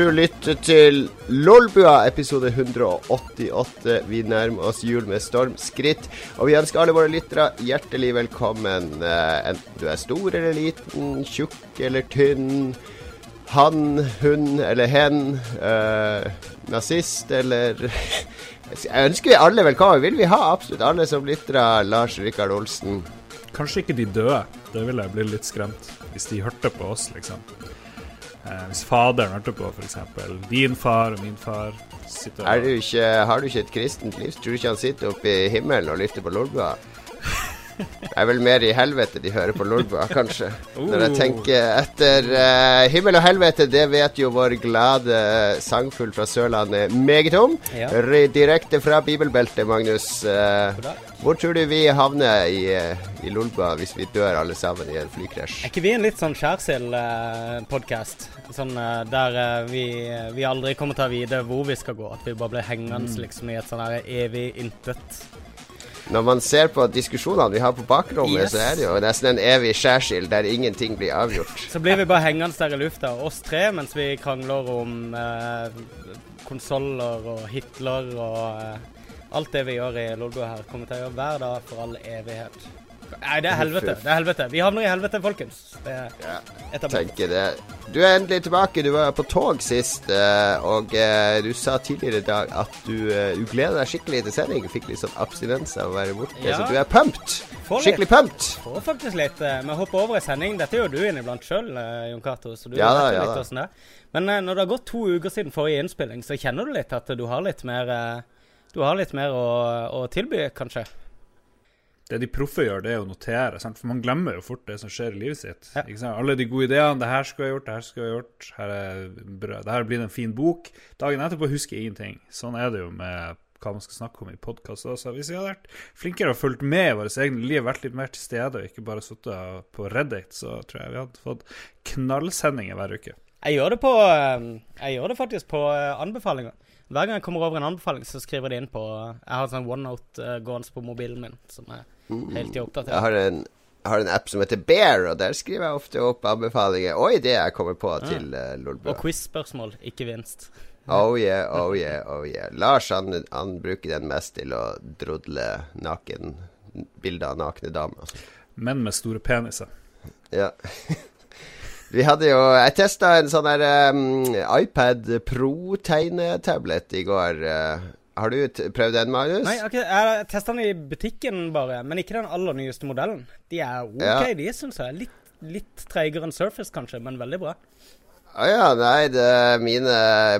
Du lytter til Lolbua, episode 188. Vi nærmer oss jul med stormskritt. Og vi ønsker alle våre lyttere hjertelig velkommen. Eh, enten du er stor eller liten, tjukk eller tynn, han, hun eller hen, eh, nazist eller Jeg ønsker vi alle velkommen. Vil vi ha absolutt alle som lyttere? Lars Rikard Olsen. Kanskje ikke de døde. Det ville jeg bli litt skremt. Hvis de hørte på oss, liksom. Eh, hvis faderen hørte på, f.eks. Din far og min far. Er du ikke, har du ikke et kristent liv? Tror du ikke han sitter oppe i himmelen og lytter på Lolbua? Det er vel mer i helvete de hører på Lolbua, kanskje. Når jeg tenker etter uh, Himmel og helvete, det vet jo vår glade sangfugl fra Sørlandet meget om. Ja. Direkte fra bibelbeltet, Magnus. Uh, hvor tror du vi havner i, uh, i Lolbua hvis vi dør alle sammen i en flykrasj? Er ikke vi en litt sånn skjærsild-podkast? Sånn der vi, vi, aldri kommer til å vite hvor vi skal gå. At vi bare blir hengende mm. liksom i et sånn evig intet. Når man ser på diskusjonene vi har på bakrommet, yes. så er det jo nesten en evig skjærsild der ingenting blir avgjort. Så blir vi bare hengende der i lufta, oss tre, mens vi krangler om eh, konsoller og Hitler og eh, alt det vi gjør i Lolbua her, kommer til å gjøre hver dag for all evighet. Nei, det er helvete. Det er helvete. Vi havner i helvete, folkens. Det er ja, tenker det. Du er endelig tilbake. Du var på tog sist, eh, og eh, du sa tidligere i dag at du, eh, du gleder deg skikkelig til sending. Fikk litt sånn abstinens av å være borte, ja. så du er pumped. Skikkelig pumped. Får faktisk litt. Vi hopper over i sending. Dette gjør du inniblant sjøl, Jon Cato, så du ja, vet ja, litt åssen det er. Men når det har gått to uker siden forrige innspilling, så kjenner du litt at du har litt mer Du har litt mer å, å tilby, kanskje? Det de proffe gjør, det er å notere. Sant? For man glemmer jo fort det som skjer i livet sitt. Ja. Alle de gode ideene. 'Det her skulle jeg gjort, det her skulle jeg gjort'. Her er. Det her blir en fin bok. Dagen etterpå husker jeg ingenting. Sånn er det jo med hva man skal snakke om i podkast også. Hvis vi hadde vært flinkere og fulgt med i vårt eget liv, vært litt mer til stede og ikke bare sittet på Reddit, så tror jeg vi hadde fått knallsendinger hver uke. Jeg gjør det, på, eh, jeg gjør det faktisk på eh, anbefalinger. Hver gang jeg kommer over en anbefaling, så skriver jeg det inn på Jeg har en sånn OneNote uh, gående på mobilen min som er helt i oppdatering. Jeg har en, jeg har en app som heter Bear, og der skriver jeg ofte opp anbefalinger og ideer jeg kommer på ja. til uh, Lolbua. Og quiz-spørsmål, ikke vinst. Oh yeah, oh yeah, oh yeah. Lars han, han bruker den mest til å drodle naken bilder av nakne damer. Menn med store peniser. Ja. Vi hadde jo Jeg testa en sånn der um, iPad Pro-tegnetablet i går. Uh, har du prøvd den, Magnus? Nei, okay, jeg har testa den i butikken, bare. Men ikke den aller nyeste modellen. De er OK, ja. de syns jeg. Litt, litt treigere enn Surface, kanskje, men veldig bra. Å ah, ja, nei, det, mine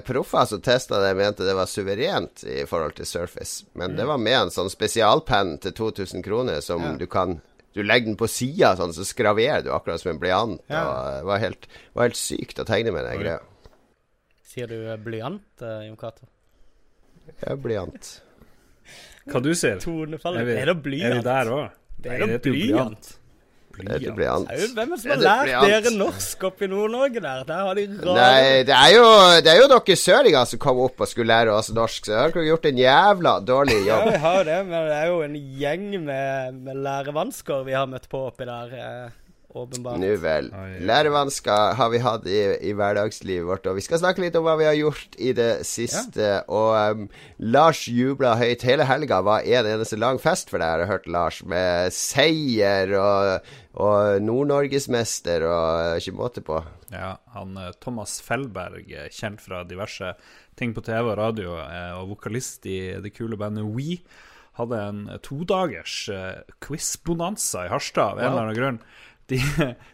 proffer som testa det, mente det var suverent i forhold til Surface. Men mm. det var med en sånn spesialpenn til 2000 kroner som ja. du kan du legger den på sida, sånn, så skraverer du akkurat som en blyant. Ja. Det var helt, var helt sykt å tegne med den greia. Sier du blyant, uh, Jon Cato? Ja, blyant. Hva du ser? Tonefallet. Er, er det blyant? Er vi der òg? Det er da blyant. Det blir Hvem er det som har lært dere norsk oppe i Nord-Norge der? Der har de rare Nei, det er jo, det er jo dere søringer som kom opp og skulle lære oss norsk, så har dere gjort en jævla dårlig jobb. Ja, vi har det, men det er jo en gjeng med, med lærevansker vi har møtt på oppi der. Eh. Åpenbart. Nå vel. Lærevansker har vi hatt i, i, hverdagslivet vårt, og vi skal snakke litt om hva vi har gjort i det siste. Ja. Og um, Lars jubla høyt. Hele helga var en eneste lang fest for deg, har jeg hørt, Lars. Med seier og, og Nord-Norgesmester og ikke måte på. Ja, han eh, Thomas Fellberg, eh, kjent fra diverse ting på TV og radio, eh, og vokalist i det kule bandet We hadde en todagers quiz-bonanza i Harstad av en eller annen grunn. De,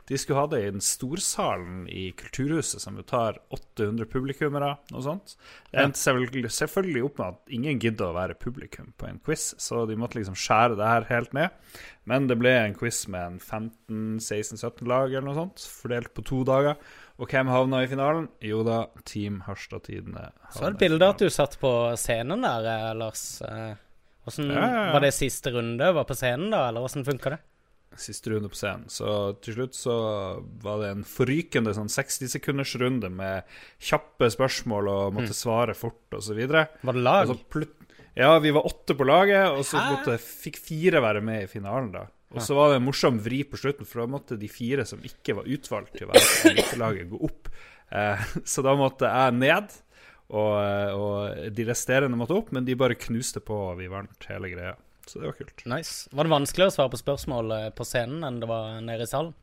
de, skulle ha det i den storsalen i Kulturhuset, som jo tar 800 publikummere. Noe sånt. Det endte selvfølgelig, selvfølgelig opp med at ingen gidder å være publikum på en quiz, så de måtte liksom skjære det her helt ned. Men det ble en quiz med en 15-16-17 lag eller noe sånt, fordelt på to dager. Og hvem havna i finalen? Jo da, Team Harstad-Tidende. Så et bilde at du satt på scenen der, eh, Lars. Hvordan, ja, ja, ja. Var det siste runde var på scenen, da, eller åssen funka det? Siste runde på scenen. Så til slutt så var det en forrykende sånn 60-sekundersrunde med kjappe spørsmål og måtte mm. svare fort osv. Var det lag? ja, vi var åtte på laget, og så måtte, fikk fire være med i finalen, da. Og så var det en morsom vri på slutten, for da måtte de fire som ikke var utvalgt til å være på laget, gå opp Eh, så da måtte jeg ned, og, og de resterende måtte opp, men de bare knuste på, og vi vant hele greia. Så det var kult. Nice. Var det vanskeligere å svare på spørsmål eh, på scenen enn det var nede i salen?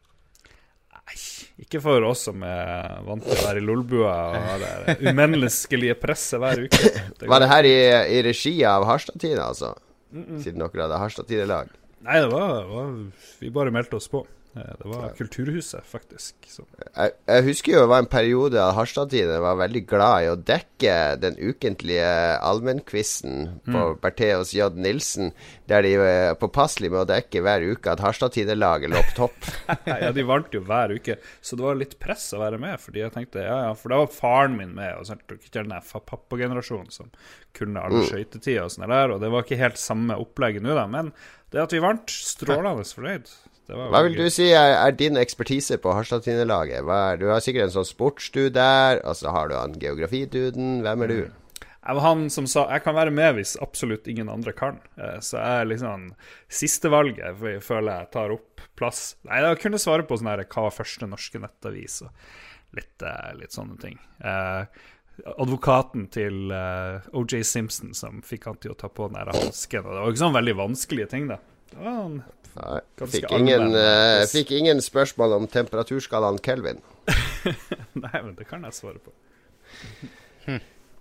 Nei, ikke for oss som er vant til å være i Lolbua og ha det umenneskelige presset hver uke. Det var det her i, i regi av Harstad-tida, altså? Mm -mm. Siden dere hadde Harstad-tidelag? Nei, det var, var, Vi bare meldte oss på. Eh, det var Kulturhuset, faktisk. Jeg, jeg, husker jo det var en periode av Harstad-tiden var veldig glad i å dekke den ukentlige allmennquizen på mm. Bertheos J. Nilsen, der de var påpasselige med å dekke hver uke at Harstad-tidelaget lå på topp. ja, de vant jo hver uke, så det var litt press å være med. Fordi jeg tenkte, ja, ja, For da var faren min med, og sånt, ikke den pappagenerasjonen som kunne alle mm. skøytetider og sånn der, og det var ikke helt samme opplegget nå, da. Men det at vi vant, strålende fornøyd. Hva vil du si er, er din ekspertise på Harstad-Tine-laget? Du har sikkert en sånn sportsdude der, og så har du han geografiduden. Hvem er du? Mm. Jeg var han som sa jeg kan være med hvis absolutt ingen andre kan. Eh, så jeg er liksom sistevalget, for jeg føler jeg tar opp plass. Nei, jeg kunne svare på sånn her hva var første norske nettavis, og litt, eh, litt sånne ting. Eh, advokaten til OJ Simpson som fikk han til å ta på den hansken. Det var ikke sånn veldig vanskelige ting, da. Det var en Nei, fikk ingen, uh, fikk ingen spørsmål om temperaturskalaen Kelvin. Nei, men det kan jeg svare på.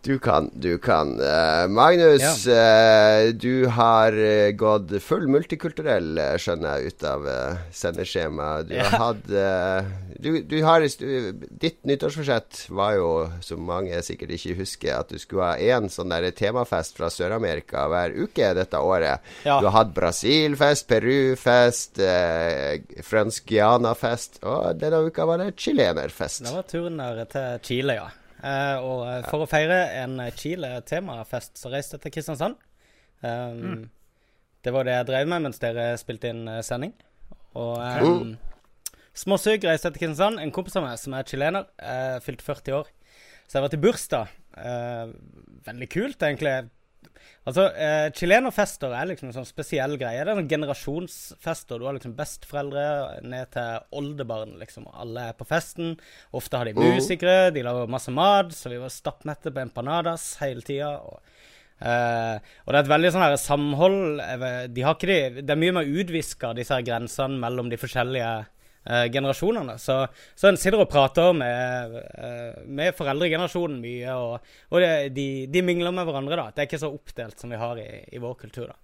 Du kan, du kan. Uh, Magnus, ja. uh, du har uh, gått full multikulturell, skjønner jeg, ut av sendeskjemaet. Du ja. hatt du, du har, Ditt nyttårsforsett var jo, som mange sikkert ikke husker, at du skulle ha én sånn der temafest fra Sør-Amerika hver uke dette året. Ja. Du har hatt Brasil-fest, Peru-fest, fransk Giana-fest, og denne uka var det chilenerfest. Det var turen der til Chile, ja. Uh, og uh, for å feire en Chile-temafest, så reiste jeg til Kristiansand. Um, mm. Det var det jeg drev med mens dere spilte inn uh, sending. Og um, småsug reiste jeg til Kristiansand. En kompis av meg som er chilener, fylte 40 år. Så jeg var til bursdag. veldig kult, egentlig. Altså, eh, Chilenerfester er liksom en sånn spesiell greie. Det er en generasjonsfester. Du har liksom besteforeldre ned til oldebarn. liksom. Alle er på festen. Ofte har de mm. musikere, de lager masse mat, så vi var stappmette på empanadas hele tida. Og, eh, og, det er et veldig sånn her samhold. De har ikke de, det er mye mer utviska, disse her grensene mellom de forskjellige eh, generasjonene. Så, så en sitter og prater med, eh, med foreldregenerasjonen mye, og, og det, de, de, mingler med hverandre. da. Det er ikke så oppdelt som vi har i, i vår kultur. da.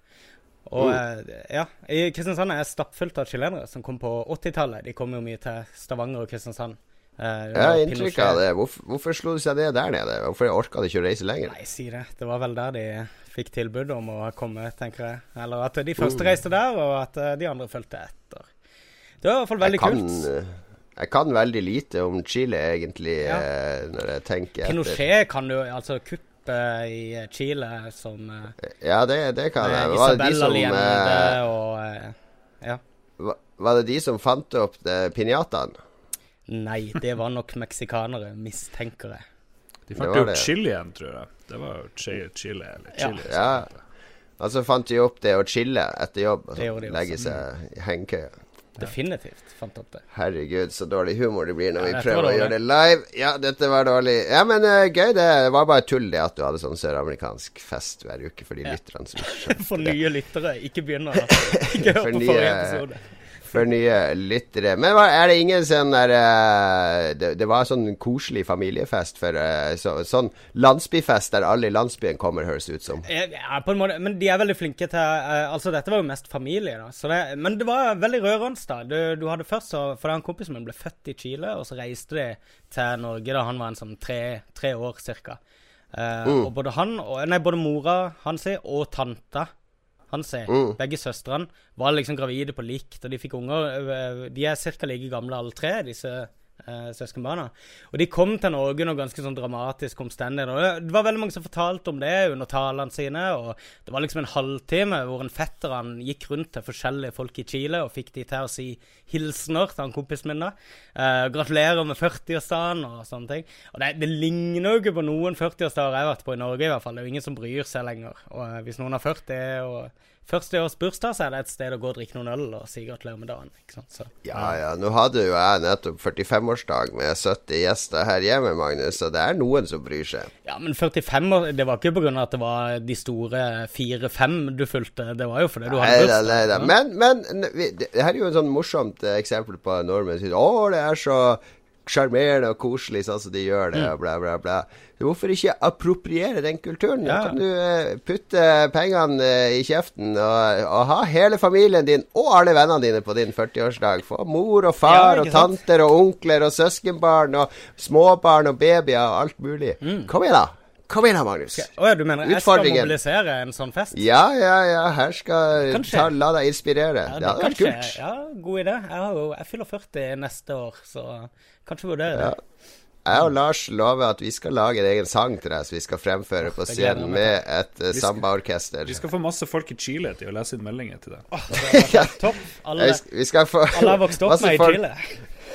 Og mm. eh, ja, i Kristiansand er stappfullt av chilenere som kom på 80-tallet. De kom jo mye til Stavanger og Kristiansand. Uh, har inntrykk av det. Hvorfor, hvorfor slo de seg ned der nede? Hvorfor orka de ikke å reise lenger? Nei, si det. Det var vel der de fikk tilbud om å komme, tenker jeg. Eller at de første mm. reiste der, og at de andre fulgte etter. Det var i hvert fall veldig jeg kan, kult. Eh, jeg kan veldig lite om Chile, egentlig, ja. Eh, når jeg tenker Pinochet etter. kan du Altså kuppet i Chile som eh, Ja, det, det kan jeg. Var det de som og, ja. Var det de som fant opp pinjataen? Nei, det var nok meksikanere, mistenker jeg. De fant jo chilien, tror jeg. Det var Chile, Chile eller Chile. Ja. ja. Og så fant de opp det å chille etter jobb, og så legge seg i hengekøya. Definitivt fant opp det. Herregud, så dårlig humor det blir når ja, vi prøver å gjøre det live. Ja, dette var dårlig. Ja, men uh, gøy. Det var bare tull det at du hadde sånn søramerikansk fest hver uke for de ja. lytterne som For nye lyttere. Ikke begynner å Ikke hør på forrige episode for nye lyttere. Men er det ingen sånn der uh, det, det, var sånn koselig familiefest for uh, så, Sånn landsbyfest der alle i landsbyen kommer, høres ut som. Ja, på en måte. Men de er veldig flinke til uh, Altså, dette var jo mest familie, da. Det, men det var veldig rørende, da. Du, du, hadde først så For han kompisen min ble født i Chile, og så reiste de til Norge da han var en sånn tre, tre år cirka. Mm. Og både han og Nei, både mora hans og tanta hans, mm. begge søstrene, var liksom gravide på likt, og de fikk unger. De er ca. like gamle alle tre, disse eh, søskenbarna. Og de kom til Norge under ganske sånn dramatisk omstendighet. Og det var veldig mange som fortalte om det under talene sine. Og det var liksom en halvtime hvor en fetter han gikk rundt til forskjellige folk i Chile og fikk de til å si hilsener til han kompisen min. da. Eh, gratulerer med 40-årsdagen og sånne ting. Og det, det ligner jo ikke på noen 40-årsdager jeg har vært på i Norge, i hvert fall. Det er jo ingen som bryr seg lenger. Og eh, hvis noen har 40 og første års bursdag, så er det et sted å gå og drikke noen øl og si gratulerer med dagen. Så, Ja, ja. Nå hadde jo jeg nettopp 45-årsdag med 70 gjester her hjemme, Magnus, så det er noen som bryr seg. ja, men 45 år, det var ikke pga. at det var de store fire-fem du fulgte, det var jo fordi du hadde bursdag. nei da. Ja. Men, men vi- det her er jo et sånn morsomt eh, eksempel på nordmenn som sier Å, det er så sjarmerende og koselig sånn som de gjør Mm. det, og bla, bla, bla. Hvorfor ikke appropriere den kulturen? Da Ja. kan du eh, putte pengene eh, i kjeften og, og ha hele familien din og alle vennene dine på din 40-årsdag. Få mor og far Ja, og tanter og onkler og søskenbarn og småbarn og babyer og alt mulig. Mm. Kom igjen, da. Kom igjen da, Magnus. Å ja, du mener jeg skal mobilisere en sånn fest? Ja, ja, ja. Her skal ta, La deg inspirere. Ja, det hadde vært kult. Ja, god idé. Jeg, jo, jeg fyller 40 neste år, så kanskje vurdere Ja. Jeg og Lars lover at vi skal lage en egen sang til deg som vi skal fremføre på scenen med et uh, sambaorkester. Vi skal få masse folk i Chile til å lese inn meldinger til deg. Topp. Alle, Vi skal- få alle har vokst opp med i folk- Chile.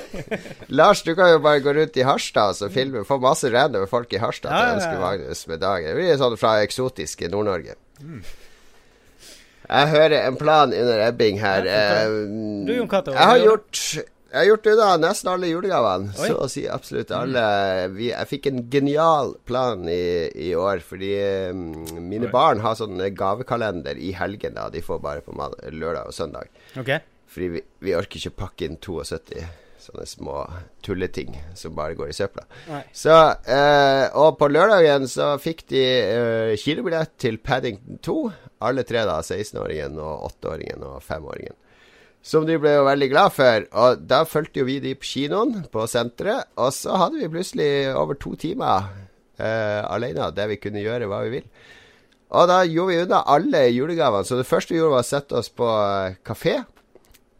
Lars, du kan jo bare gå rundt i Harstad og så filme. Få masse random folk i Harstad Ja, til å ønske. Magnus med dagen. Det blir sånn fra eksotiske Nord-Norge. Jeg hører en plan under ebbing her. Ja, Eh, Du, Jon Cato, jeg har gjort jeg har gjort unna nesten alle julegavene. Oi. Så å si absolutt alle. Vi, jeg fikk en genial plan i, i år, fordi um, mine Oi. barn har sånn gavekalender i helgen. da De får bare på lørdag og søndag. Ok. Fordi vi, vi orker ikke pakke inn 72 sånne små tulleting som bare går i søpla. Så, eh, og på lørdagen så fikk de eh, kilobillett til Paddington 2. Alle tre, da. 16-åringen og 8-åringen og 5-åringen. Som de ble jo veldig glad for. Og da fulgte jo vi de på kinoen på senteret. Og så hadde vi plutselig over to timer eh, alene der vi kunne gjøre hva vi vil. Og da gjorde vi unna alle julegavene. Så det første vi gjorde, var å sette oss på eh, kafé.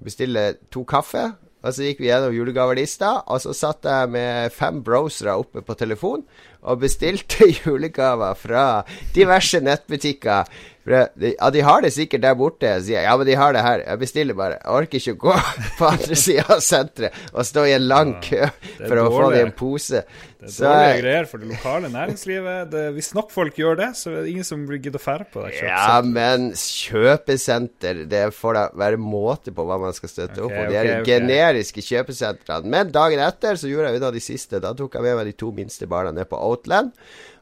Bestille to kaffe. Og så gikk vi gjennom julegavelista, og så satt jeg med fem browsere oppe på telefon og bestilte julegaver fra diverse nettbutikker. For det- Ja, de har det sikkert der borte. Sier jeg ja, men de har det her. Jeg bestiller bare. Jeg orker ikke å gå på andre sida av senteret og stå i en lang kø er for å få det i en pose. Det er Så dårlige greier for det lokale næringslivet. Det, hvis nok folk gjør det, så er det ingen som blir gidder å fære på det. Ja, men kjøpesenter Det får da være måte på hva man skal støtte okay, opp om. De er okay, ok. generiske kjøpesentrene. Men dagen etter så gjorde jeg unna de siste. Da tok jeg med meg de to minste barna ned på Outland.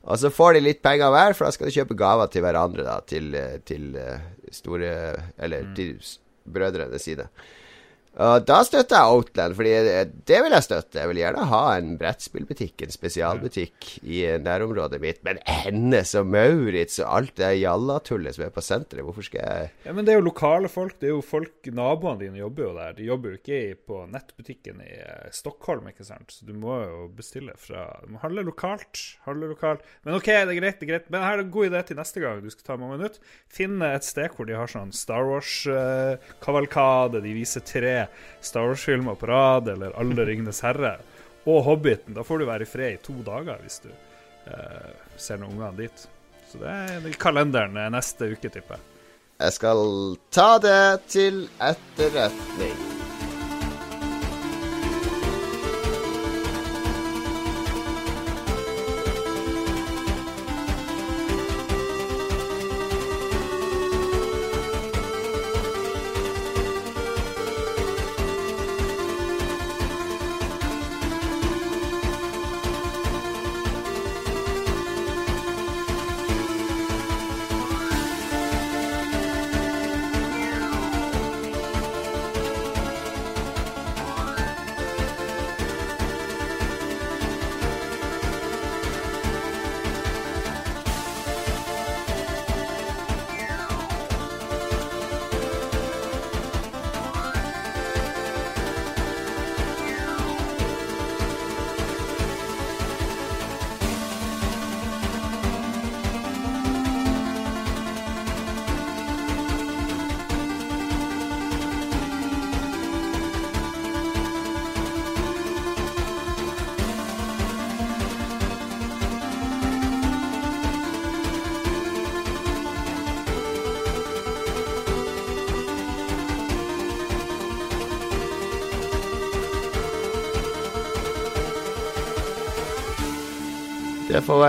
Og så får de litt penger hver, for da skal de kjøpe gaver til hverandre, da. Til, eh, til eh, store Eller Mm. til brødrene sine. Og da støtter jeg Outland, fordi det, vil jeg støtte. Jeg vil gjerne ha en brettspillbutikk, en spesialbutikk i nærområdet mitt. Men Hennes og Maurits og alt det jallatullet som er på senteret, hvorfor skal jeg Ja, men det er jo lokale folk. Det er jo folk, Naboene dine jobber jo der. De jobber jo ikke på nettbutikken i eh, Stockholm, ikke sant. Så du må jo bestille fra Du må handle lokalt. Handle lokalt. Men OK, det er greit, det er greit. Men her er en god idé til neste gang du skal ta mange minutter. Finn et sted hvor de har sånn Star Wars-kavalkade. de viser tre Star Wars-filmer på rad, eller Alle ringenes herre. Og Hobbiten. Da får du være i fred i to dager hvis du eh, ser noen ungene dit. Så det er kalenderen neste uke, tipper jeg. Jeg skal ta det til etterretning.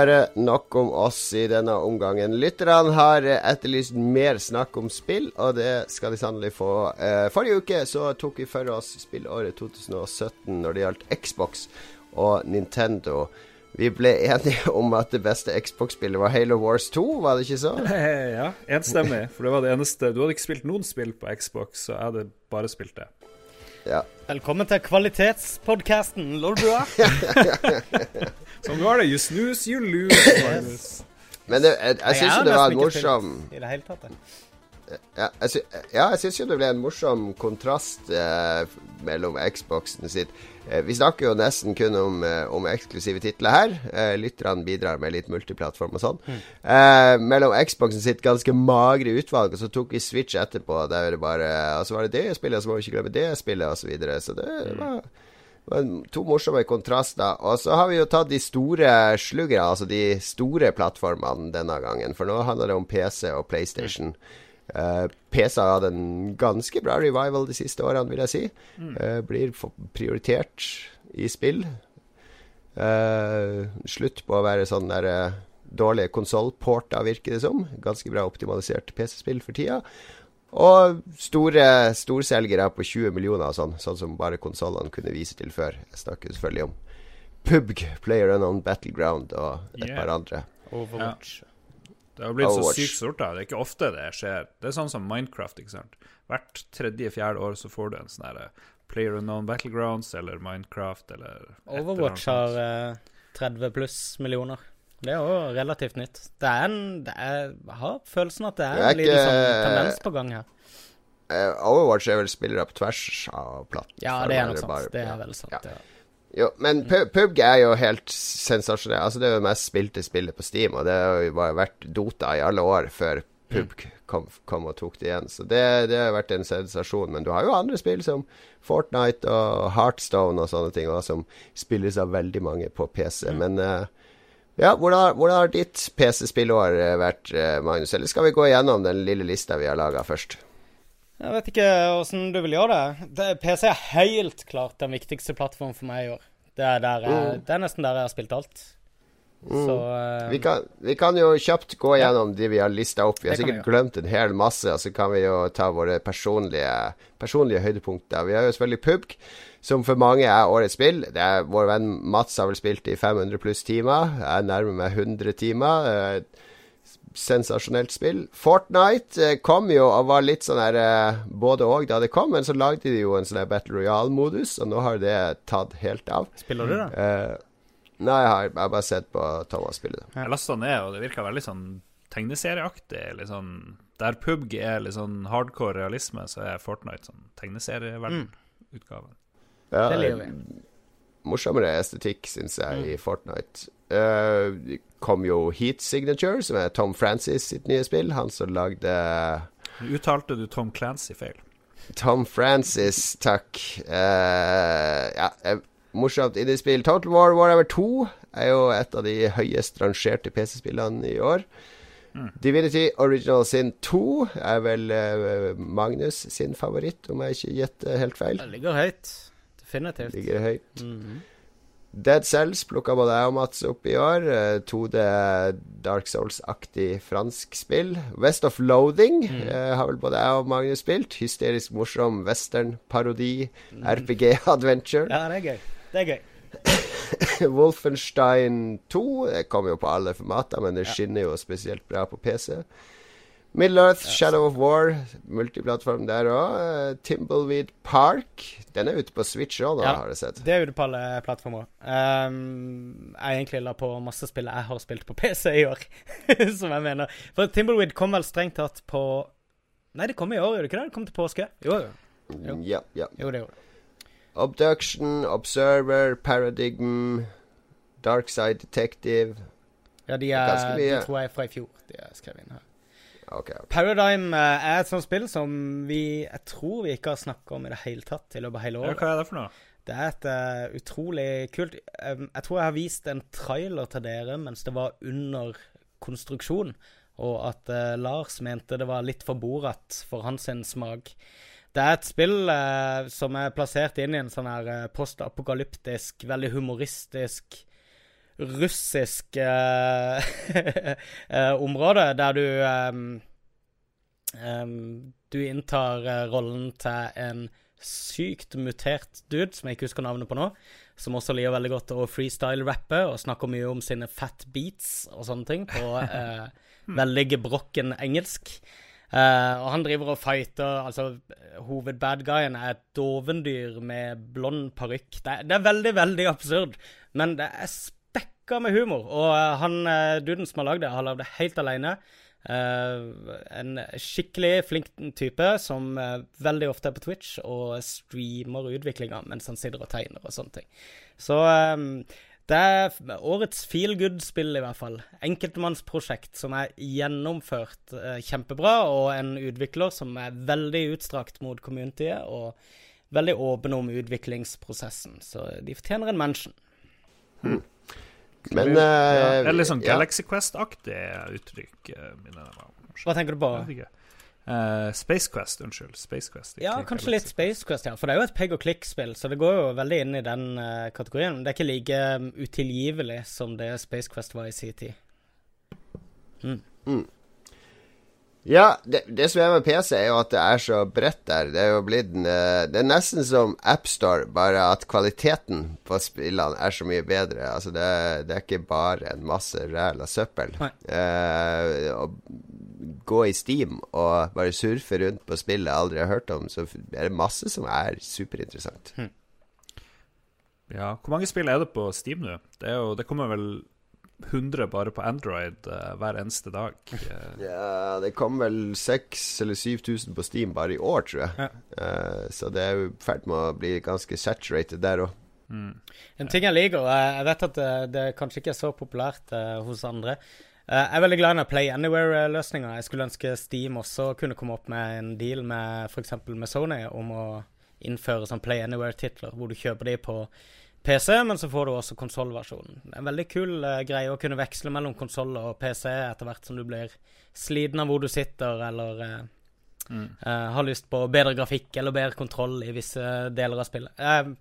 Være nok om oss i denne omgangen. Lytterne har etterlyst mer snakk om spill, og det skal de sannelig få. Eh, forrige uke så tok vi for oss spillåret 2017 når det gjaldt Xbox og Nintendo. Vi ble enige om at det beste Xbox-spillet var Halo Wars 2, var det ikke så? Ja, enstemmig. For det var det eneste Du hadde ikke spilt noen spill på Xbox, så jeg hadde bare spilt det. Ja. Velkommen til kvalitetspodkasten Lolbua. Sånn var det. You snooze, you lose. Yes. Men det, jeg, jeg syns jo det var en morsom I det hele tatt. jeg. Ja, jeg, sy ja, jeg syns jo det ble en morsom kontrast eh, mellom Xboxen sitt eh, Vi snakker jo nesten kun om, eh, om eksklusive titler her. Eh, Lytterne bidrar med litt multiplattform og sånn. Eh, mellom Xboxen sitt ganske magre utvalg, og så tok vi Switch etterpå. Der det bare Og så var det det spillet, og så må vi ikke glemme det spillet, og så videre. Så det var det var to morsomme kontraster. Og så har vi jo tatt de store sluggerne, altså de store plattformene denne gangen. For nå handler det om PC og PlayStation. Uh, PC har hatt en ganske bra revival de siste årene, vil jeg si. Uh, blir prioritert i spill. Uh, slutt på å være sånn der uh, dårlige konsollporter, virker det som. Ganske bra optimalisert PC-spill for tida. Og store storselgere på 20 millioner og sånn, sånn som bare konsollene kunne vise til før. Jeg snakker selvfølgelig om PUBG, Player Unknown Battleground og et Yeah. par andre. Overwatch. Det har blitt så sykt stort. da Det er ikke ofte det skjer. Det er sånn som Minecraft. ikke sant Hvert tredje-fjerde år så får du en sånn herre Player Unknown Battlegrounds eller Minecraft eller et eller annet Overwatch har eh, 30 pluss millioner. Det er jo relativt nytt. Det er en det er, Jeg har følelsen at det er Det er en liten sånn tendens på gang her. Eh, Overwatch er vel spillere på tvers av platten. Ja, det er nok sant. Det er vel sant. Ja. Ja. Jo, men PUBG er jo helt sensasjonelt. Altså, det er jo det mest spilte spillet på Steam, og det har jo bare vært Dota i alle år før PUBG kom, kom og tok det igjen. Så det, det har vært en sensasjon. Men du har jo andre spill som Fortnite og Heartstone og sånne ting, også, som spilles av veldig mange på PC. Men eh, ja, hvordan, hvordan har ditt PC-spillår eh, vært, eh, Magnus? Eller skal vi gå igjennom den lille lista vi har laga først? Jeg vet ikke åssen du vil gjøre det. det. PC er helt klart den viktigste plattformen for meg i år. Det er, jeg, det er nesten der jeg har spilt alt. Så uh, Vi kan, vi kan jo kjapt gå gjennom de vi har lista opp. Vi har sikkert glemt en hel masse, og så kan vi jo ta våre personlige, personlige høydepunkter. Vi har jo selvfølgelig PUBG, som for mange er årets spill. Det er, vår venn Mats har vel spilt i 500 pluss timer. Jeg nærmer meg 100 timer. Eh, Sensasjonelt spill. Fortnite eh, kom jo og var litt sånn her eh, både og da det kom, men så lagde de jo en sånn Battle Royale-modus, og nå har det tatt helt av. spiller du det? Eh, nei, jeg har, jeg har bare sett på Thomas spille det. Jeg lasta ned, og det virka veldig sånn tegneserieaktig. Litt sånn Der PUBG er litt sånn hardcore realisme, så er Fortnite sånn tegneserieverden-utgaven. Ja, Det liker vi. Morsommere estetikk, syns jeg, i Fortnite. Uh, kom jo Heat Signature, som er Tom Francis sitt nye spill. Han som lagde Uttalte du Tom Clancy feil? Tom Francis, takk. Uh, ja, eh, morsomt indiespill. Total War Warhammer 2 er jo et av de høyest rangerte PC-spillene i år. Divinity Original Sin 2 er vel uh, Magnus sin favoritt, om jeg ikke gjetter helt feil. Det ligger høyt. Definitivt. Ligger høyt. Mhm. Dead Cells plukka både jeg og Mats opp i år. Eh, 2D Dark Souls-aktig fransk spill. West of Loathing eh, har vel både jeg og Magnus spilt. Hysterisk morsom western-parodi. RPG-adventure. Ja, det er gøy. Det er gøy. Wolfenstein 2 det kommer jo på alle formater, men det skinner jo spesielt bra på PC. Middle Earth, Shadow of War, multiplattform der òg. Timbleweed Park. Den er ute på Switch òg Ja. har jeg sett. Det er ute på alle plattformer. Um, jeg egentlig la på masse spill jeg har spilt på PC i år, som jeg mener. For Timbleweed kom vel strengt tatt på Nei, det kom i år, gjorde det ikke det? Det kom til påske? Jo, jo. Jo. Ja, ja. Jo, det gjorde det. Obduction, Observer, Paradigm, Darkside Detective Ja, de er, mye. de tror jeg er fra i fjor. De er skrevet inn her. Ok, ok. Paradigm eh, er et sånt spill som vi Jeg tror vi ikke har snakka om i det hele tatt i løpet av hele Ja, året. hva er det for noe? Det er et uh, utrolig kult um, Jeg tror jeg har vist en trailer til dere mens det var under konstruksjon, og at uh, Lars mente det var litt for borat for hans smak. Det er et spill uh, som er plassert inn i en sånn her postapokalyptisk, veldig humoristisk russisk uh, område der du um, um, Du inntar rollen til en sykt mutert dude som jeg ikke husker navnet på nå, som også liker veldig godt å freestyle-rappe og snakker mye om sine fat beats og sånne ting på uh, veldig gebrokken engelsk. Uh, og han driver og fighter Altså, hovedbadguyen er et dovendyr med blond parykk. Det, det, er veldig, veldig absurd, men det er spekka med humor. Og uh, han uh, duden som har lagd det, har lagd det helt alene. en skikkelig flink type som veldig ofte er på Twitch og streamer utviklinga mens han sitter og tegner og sånne ting. Så det er årets feel good-spill, i hvert fall. Enkeltmannsprosjekt som er gjennomført eh, kjempebra, og en utvikler som er veldig utstrakt mot communityet, og veldig åpen om utviklingsprosessen. Så de fortjener en mention. Hmm. Men uh, ja, Det er litt sånn Galaxy Quest-aktig uttrykk. Uh, Hva tenker du på? Uh, Space Quest, unnskyld. Space Quest. Ja, kanskje litt Space Quest, ja. For det er jo et peg og klikk-spill, så det går jo veldig inn i den uh, kategorien. Det er ikke like um, utilgivelig som det Space Quest var i sin tid. Mm. Mm. Ja, det, det, som er med PC, er jo at det er så bredt der. Det er jo blitt en, uh, Det er nesten som AppStore, bare at kvaliteten på spillene er så mye bedre. Altså, det, det er ikke bare en masse ræl av søppel. Å gå i Steam og bare surfe rundt på spill jeg aldri har hørt om, så er det masse som er superinteressant. Hm. Ja, hvor mange spill er det på Steam nå? Det, jo, det kommer vel 100 bare på Android uh, hver eneste dag. ja, det kom vel 6000 eller 7000 på Steam bare i år, tror jeg. Ja. Uh, så det er jo i ferd med å bli ganske saturated der òg. Mm. En ting jeg liker, jeg vet at det, det kanskje ikke er så populært uh, hos andre, Uh, jeg er veldig glad i Play Anywhere-løsninga. Jeg skulle ønske Steam også kunne komme opp med en deal med f.eks. med Sony om å innføre sånn Play Anywhere-titler, hvor du kjøper de på PC, men så får du også konsollversjonen. Er en veldig kul uh, greie å kunne veksle mellom konsoll og PC etter hvert som du blir sliten av hvor du sitter, eller uh, mm. har lyst på bedre grafikk eller bedre kontroll i visse deler av spillet. jeg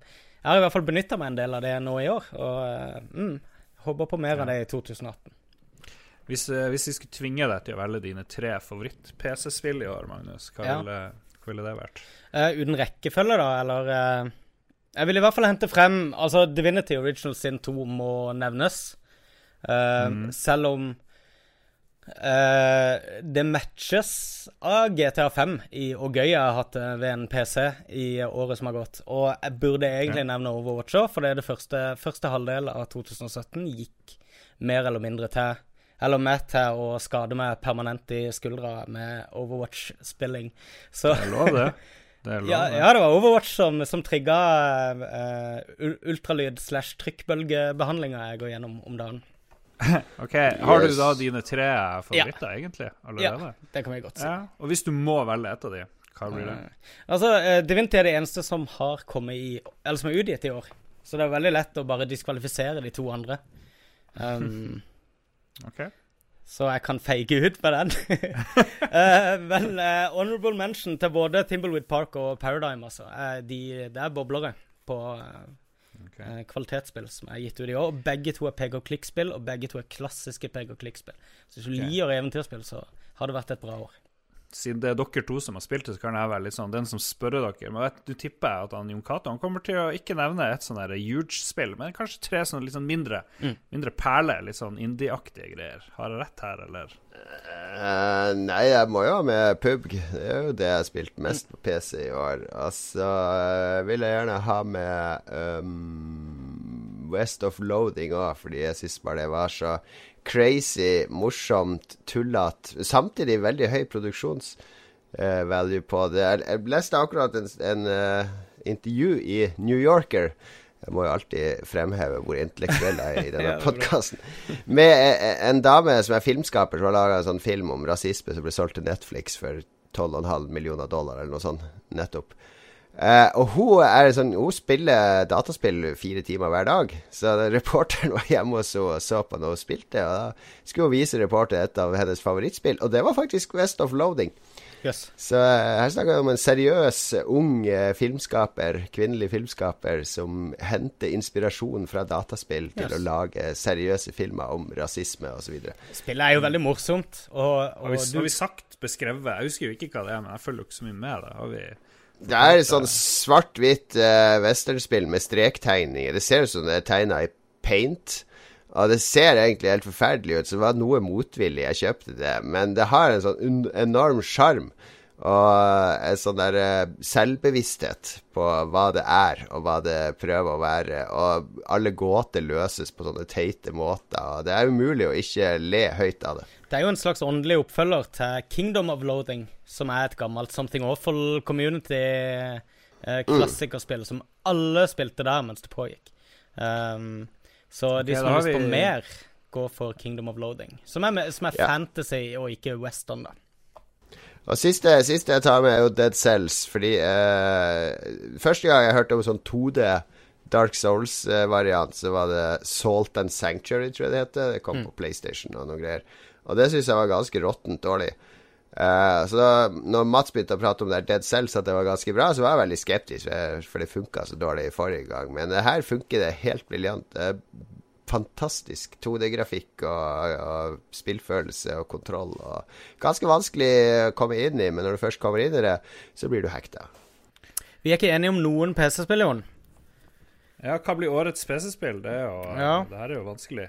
har i hvert fall benytta meg en del av det nå i år, og mm, håper på mer ja. av det i 2018. Hvis, hvis vi skulle tvinge deg til å velge dine tre favoritt-PC-spill i år, Magnus, hva, ja. ville, hva, ville, det vært? Uh, uten rekkefølge, da, eller uh, Jeg vil i hvert fall hente frem Altså, Divinity Original Sin 2 må nevnes. Uh, mm. Selv om det matches av GTA 5 i, og gøy jeg har hatt det ved en PC i året som har gått. Og jeg burde egentlig ja. nevne Overwatch òg, for det er det første, første halvdel av 2017 gikk mer eller mindre til eller med til å skade meg permanent i skuldra med Overwatch-spilling. Så Det lov, det. Det er lov, ja, ja, det var Overwatch som, som trigga uh, ultralyd slash trykkbølgebehandlinga jeg går gjennom om dagen. ok, Har du da dine tre favoritter, ja. egentlig? Allerede? Ja, det kan vi godt si. Ja. Og hvis du må velge et av de, hva blir det? Uh, altså, uh, Divinity er det eneste som har kommet i Eller som er utgitt i år. Så det er veldig lett å bare diskvalifisere de to andre. Um, Okay. Så jeg kan feige ut med den. uh, men uh, honorable mention til både Timbleweed Park og Paradigm, altså. Uh, de, det er boblere på okay. kvalitetsspill som er gitt ut i år. Begge to er peg og klikk-spill, og begge to er klassiske peg og klikk-spill. Så hvis du okay. liker eventyrspill, så har det vært et bra år siden det er dere to som har spilt det, så kan jeg være litt sånn den som spør dere. Men vet, du tipper at han Jon Cato kommer til å ikke nevne et sånn huge-spill, men kanskje tre sånn litt sånn mindre, mm. mindre perler, litt sånn indie-aktige greier. Har jeg rett her, eller? Uh, nei, jeg må jo ha med PubG. Det er jo det jeg har spilt mest på PC i år. Altså, uh, vil jeg gjerne ha med um, West of Loading òg, fordi jeg syns bare det var så crazy, morsomt, tullete. Samtidig veldig høy produksjonsvalue uh, på det. Jeg, jeg leste akkurat en, en uh, intervju i New Yorker. Jeg må jo alltid fremheve hvor intellektuell jeg er i denne podkasten. Med eh, en dame som er filmskaper, som har laga en sånn film om rasisme som ble solgt til Netflix for 12,5 millioner dollar, eller noe sånt, nettopp. Uh, og hun, er sånn, hun spiller dataspill fire timer hver dag. Så reporteren var hjemme og så, så på når hun spilte. Og da skulle hun vise reporteren et av hennes favorittspill, og det var faktisk West of Loading. Yes. Så eh, her snakker vi om en seriøs, ung eh, filmskaper, kvinnelig filmskaper, som henter inspirasjon fra dataspill til Yes. å lage seriøse filmer om rasisme osv. Spillet er jo veldig morsomt, og, Har og vi, du har vi sagt beskrevet Jeg husker jo ikke hva det er, men jeg følger jo ikke så mye med det. Har vi Det er et sånn svart-hvitt uh, westernspill med strektegninger. Det ser ut som det er tegna i paint. Og det ser egentlig helt forferdelig ut, så det var noe motvillig jeg kjøpte det. Men det har en sånn enorm sjarm og en sånn der eh, selvbevissthet på hva det er, og hva det prøver å være. Og alle gåter løses på sånne teite måter. Og det er umulig å ikke le høyt av det. Det er jo en slags åndelig oppfølger til Kingdom of Loathing, som er et gammelt Something Awful Community-klassikerspill som alle spilte der mens det pågikk. Um, så de som har lyst på mer, går for Kingdom of Loathing. Som er, som er Ja. fantasy og ikke western, da. Og siste, siste jeg tar med, er jo Dead Cells. Fordi eh, Første gang jeg hørte om sånn 2D Dark Souls-variant, så var det Salt and Sanctuary, tror jeg det heter. Det kom på PlayStation og noe greier. Og det syns jeg var ganske råttent dårlig. Eh, så da når Mats begynte å prate om det Dead Cells, at det var ganske bra, så var jeg veldig skeptisk, for- for det funka så dårlig i forrige gang. Men det her funker det helt briljant. Det er fantastisk 2D-grafikk og, og spillfølelse og kontroll. Og ganske vanskelig å komme inn i, men når du først kommer inn i det, så blir du hekta. Vi er ikke enige om noen PC-spill, Jon. Ja, hva blir årets PC-spill? Det, Ja. det her er jo vanskelig.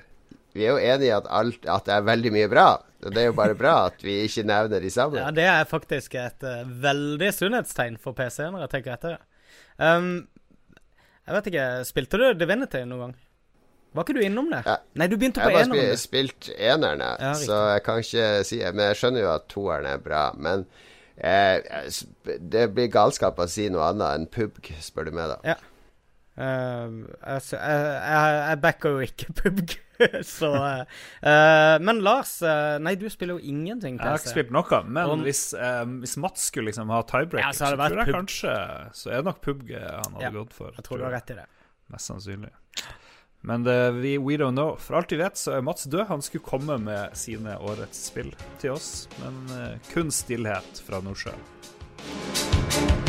Vi er jo enige i at, alt, at det er veldig mye bra. Det er jo bare bra at vi ikke nevner de sammen. Ja, det er faktisk et uh, veldig sunnhetstegn for PC når jeg tenker etter. Um, jeg vet ikke, spilte du Divinity noen gang? Var ikke du innom det? Ja. Nei, du begynte Jeg på har bare eneren. spi- du. spilt eneren, Ja, så jeg kan ikke si Men jeg skjønner jo at toeren er bra. Men eh, det blir galskap å si noe annet enn PUBG, spør du meg, da. Ja. Um, altså, jeg, jeg, jeg backer jo ikke PubG, så uh, Men Lars, uh, nei, du spiller jo ingenting Jeg har ikke PC. spilt noe, men Og- hvis, um, hvis Mats skulle liksom ha tiebreaker, Ja, så så, tror jeg kanskje Så er det nok PubG han hadde Ja, gått for. Jeg tror du har rett i det. Mest sannsynlig. Men det, vi, we don't know. For alt vi vet, så er Mats død. Han skulle komme med sine årets spill til oss, men kun stillhet fra Nordsjøen.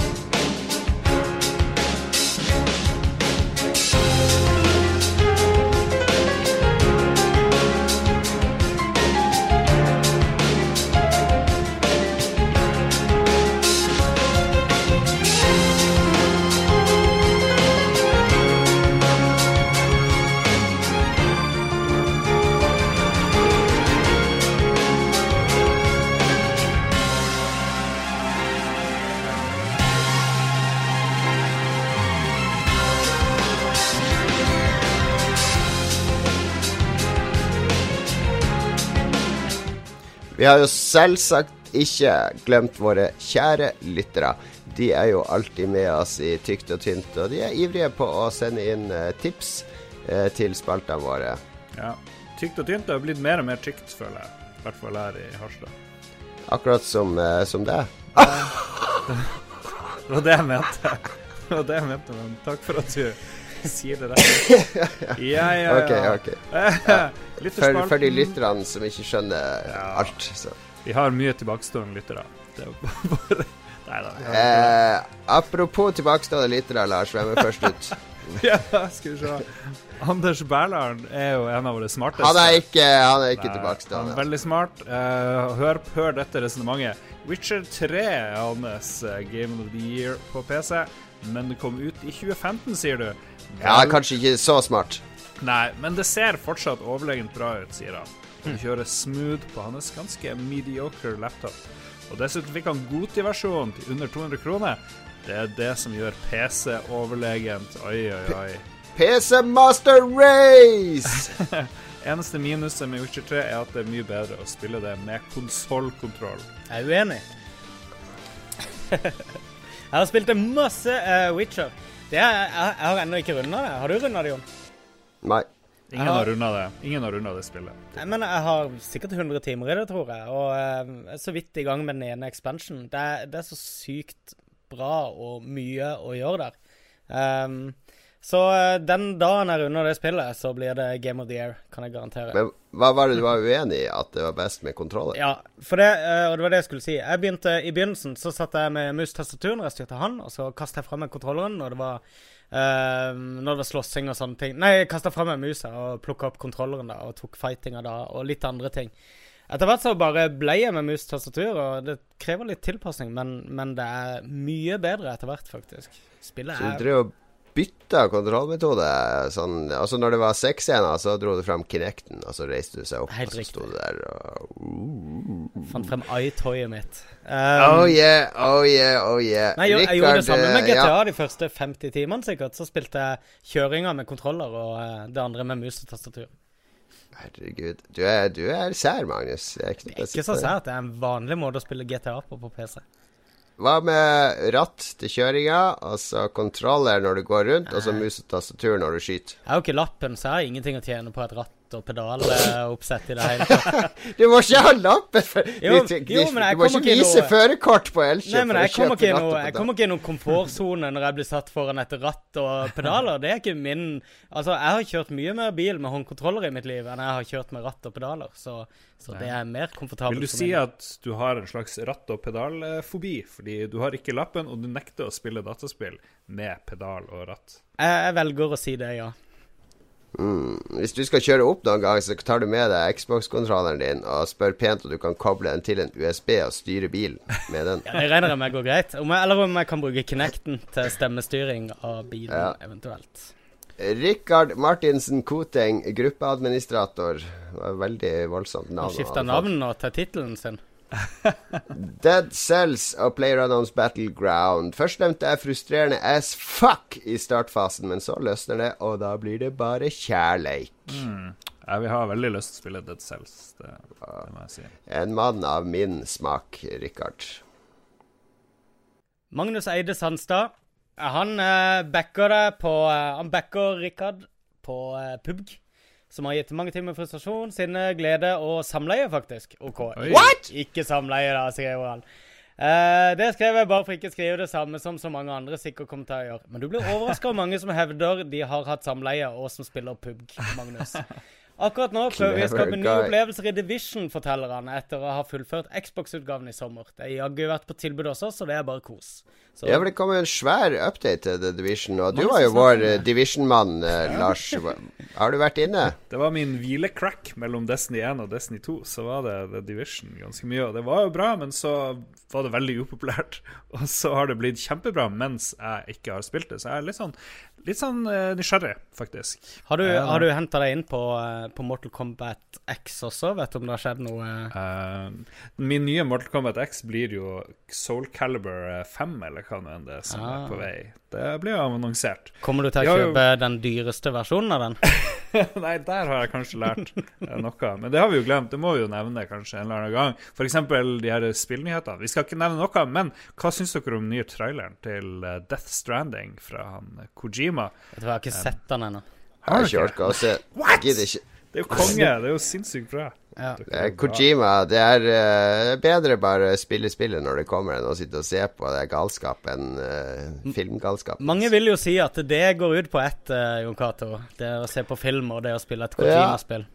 Vi har jo selvsagt ikke glemt våre kjære lyttere. De er jo alltid med oss i tykt og tynt, og de er ivrige på å sende inn eh, tips eh, til spaltene våre. Ja. Tykt og tynt det har blitt mer og mer tykt, føler jeg. I hvert fall her i Harstad. Akkurat som, eh, som det. Det var det jeg mente. Det var det jeg mente, men takk for at du sier det der. Ja, ja, ja. ok. ok. Lytterspalten. for de lytterne som ikke skjønner alt. Så. Vi har mye tilbakestående lyttere. Det er bare Nei da. Eh, apropos tilbakestående lyttere, Lars. Hvem er først ut? Ja, skal vi se. Anders Berlaren er jo en av våre smarteste. Han er ikke, han er ikke Nei, Han tilbakestående. er veldig smart. Eh, hør, hør dette resonnementet. Witcher 3 er hans eh, Game of the Year på PC, men det kom ut i 2015, sier du. Ja, kanskje ikke så smart. Nei, men det ser fortsatt overlegent bra ut, sier han. Han kjører smooth på hans ganske mediocre laptop. Og dessuten fikk han Goti-versjonen til under 200 kroner. Det er det som gjør PC overlegent. Oi, oi, oi. PC Master Race! Eneste minuset med Witcher 3 er at det er mye bedre å spille det med konsollkontroll. Jeg er uenig. jeg har spilt masse uh, Witcher. Det er, jeg, jeg har ennå ikke runda det. Har du runda det, Jon? Nei. Ingen har- har runda det. Ingen har runda det spillet. Nei, men jeg har sikkert 100 timer i det, tror jeg. Og eh, jeg er så vidt i gang med den ene expansion. Det det er så sykt bra og mye å gjøre der. Um, Så eh, den dagen jeg runder det spillet, så blir det Game of the Year, kan jeg garantere. Men hva var det du var uenig i? At det var best med kontroller? Ja, for det, eh, og det var det jeg skulle si. Jeg begynte I begynnelsen så satt jeg med mus-tastaturen og jeg styrte han, og så kastet jeg fra meg kontrolleren når det var Uh, Når det var slåssing og sånne ting. Nei, jeg kasta fra meg musa og plukka opp kontrolleren da, og tok fightinga da, og litt andre ting. Etter hvert så bare ble jeg med mus-tastatur, og det krever litt tilpasning, men, men det er mye bedre etter hvert, faktisk. Spillet Så du er og bytta kontrollmetode? Sånn, altså når det var igjen, så dro du fram Kinecten, og så reiste du seg opp, Helt og så sto du der og Fant frem iToyet mitt. Um, Oh yeah, oh yeah, oh yeah. Nei, jeg, jeg gjorde det samme med eh, GTA ja. de første 50 timene, sikkert. Så spilte jeg kjøringa med kontroller og eh, det andre med mus og tastatur. Herregud. Du er, du er sær, Magnus. Er ikke, det er Ikke så sært. Det er en vanlig måte å spille GTA på på PC. Hva med ratt til kjøringa, altså kontroller når du går rundt, og så mus og tastatur når du skyter? Jeg har jo ikke lappen, så jeg har ingenting å tjene på et ratt og pedaloppsett i det hele tatt. Du må ikke ha! For, Jo, du, jo, du må ikke vise noe- førerkort på Elkjøp Nei, men jeg kommer ikke i ratt noe, jeg kommer ikke i noen komfortsone når jeg blir satt foran et ratt og pedaler. Det er ikke min Altså, jeg har kjørt mye mer bil med håndkontroller i mitt liv enn jeg har kjørt med ratt og pedaler, så, så det er mer komfortabelt. Vil du si at du har en slags ratt- og pedalfobi? Fordi du har ikke lappen, og du nekter å spille dataspill med pedal og ratt. jeg, jeg velger å si det, ja. Mm. Hvis du skal kjøre opp noen gang, så tar du med deg Xbox-kontrolleren din og spør pent om du kan koble den til en USB og styre bilen med den. Ja, Det regner jeg med går greit. Om jeg, eller om jeg kan bruke Kinecten til stemmestyring av bilen, Ja. eventuelt. Rikard Martinsen Koteng, gruppeadministrator. Det var veldig voldsomt Han navn. skifta navn nå til tittelen sin. Dead Cells og PlayerUnknown's Battleground. Førstnevnte er frustrerende as fuck i startfasen, men så løsner det, og da blir det bare kjærleik. Ja, vi har veldig lyst til å spille Dead Cells, det, det må jeg si. En mann av min smak, Rikard. Magnus Eide Sandstad. Han eh, backer deg på eh, Han backer Rikard på eh, PUBG. Som har gitt mange timer frustrasjon, sinne, glede og samleie, faktisk. OK. Oi. What?! Ikke samleie, da, skriver han. Uh, det skrev jeg bare for ikke å skrive det samme som så mange andre sikkert kommer til å gjøre. Men du blir overraska over mange som hevder de har hatt samleie, og som spiller PUBG, Magnus. Akkurat nå prøver vi å skape nye opplevelser i Division, forteller han, etter å ha fullført Xbox-utgaven i sommer. Det har jaggu vært på tilbud også, så det er bare kos. Så, Ja, for det kom en svær update til The Division, og du var jo vår eh, Division-mann, ja. Lars. Har du vært inne? Det var min hvilecrack mellom Destiny 1 og Destiny 2. Så var det The Division ganske mye. Og det var jo bra, men så var det veldig upopulært. Og så har det blitt kjempebra mens jeg ikke har spilt det. Så jeg er litt sånn, litt sånn eh, nysgjerrig, faktisk. har du, uh, har du henta deg inn på, eh, på Mortal Kombat X også? Vet du om det har skjedd noe? Uh, min nye Mortal Kombat X blir jo Soul Calibur 5, eller nå enn det som Ah. er på vei. Det blir annonsert. Kommer du til å kjøpe jo. den dyreste versjonen av den? Nei, der har jeg kanskje lært eh, noe. Men det har vi jo glemt. Det må vi jo nevne kanskje en eller annen gang. F.eks. de her spillnyhetene. Vi skal ikke nevne noe, men hva syns dere om den nye traileren til eh, Death Stranding fra han eh, Kojima? Vet du hva, Jeg har ikke sett den ennå. Har du ikke gidder ikke. Det er jo konge. Det er jo sinnssykt bra. Ja. Eh, Kojima, det er uh, bedre bare spille spillet når det kommer, enn å sitte og se på det galskapen, uh, filmgalskap. Mange vil jo si at det går ut på ett, uh, Jon Cato. Det å se på film og det å spille et Kojima-spill.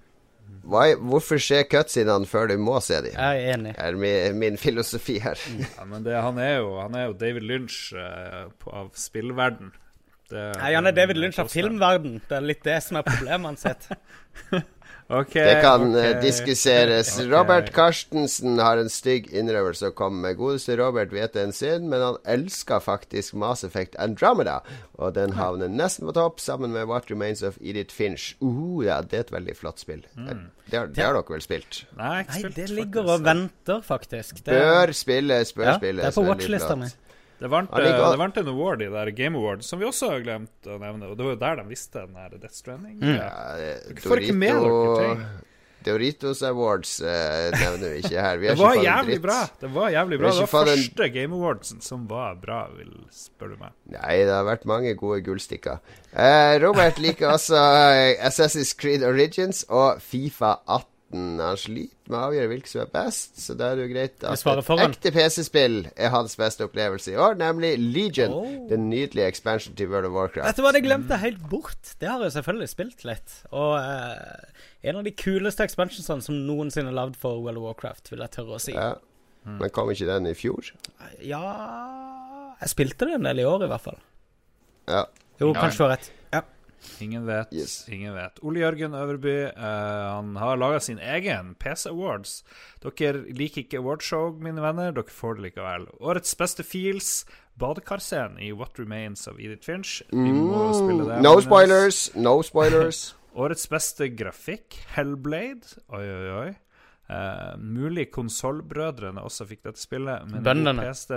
Ja. hvorfor se cutsidene før du må se dem? Jeg er enig. Det er min, min filosofi her. Ja, men det, han, er jo, han er jo David Lynch uh, på, av spillverden. Det, Nei, han er David Lynch av filmverden. Det er litt det som er problemet hans. okay, Det kan okay, diskuseres. Okay. Robert Carstensen har en stygg innrømmelse å komme med. Godeste Robert vet det er en synd, men han elsker faktisk Mass Effect Andromeda. Og den havner nesten på topp, sammen med What Remains of Edith Finch. Uh, ja, det er et veldig flott spill. Det, har, det har dere vel spilt? Nei, spilt, Nei, det det faktisk. ligger og venter, faktisk. Det, Bør spilles, bør ja, spilles. det er på watchlista mi. Det vant, ja, eh, en award i der Game Award, som vi også har glemt å nevne. Og det var jo der de visste den der Death Stranding. Mm. Ja. Får ikke med ting. Doritos Awards eh, nevner vi ikke her. Vi Det var jævlig bra. Det var jævlig bra. Det var fått en- første Game Awardsen som var bra, vil spør du meg. Nei, det har vært mange gode gullstikker. Eh, Robert liker også eh, Assassin's Creed Origins og Fifa 18. Morten han sliter med å avgjøre hvilke som er best, så da er det jo greit at et ekte PC-spill er hans beste opplevelse i år, nemlig Legion. Oh. Den nydelige expansion til World of Warcraft. Dette var det jeg glemte helt bort. Det har jeg selvfølgelig spilt litt. Og uh, en av de kuleste expansionsene som noensinne er lagd for World of Warcraft, vil jeg tørre å si. Ja. Ja. Men kom ikke den i fjor? Ja Jeg spilte det en del i år, i hvert fall. Ja. Jo, kanskje du har rett. Ingen vet. Yes. Ingen vet. Ole Jørgen Øverby uh, han har laga sin egen PC Awards. Dere liker ikke awardshow, mine venner. Dere får det likevel. Årets beste feels. Badekarscenen i What Remains of Edith Finch. Vi må spille det. Mm. No spoilers! No spoilers. Årets beste grafikk, Hellblade. Oi, oi, oi. Uh, mulig konsollbrødrene også fikk dette spillet, men Bøndene. PC,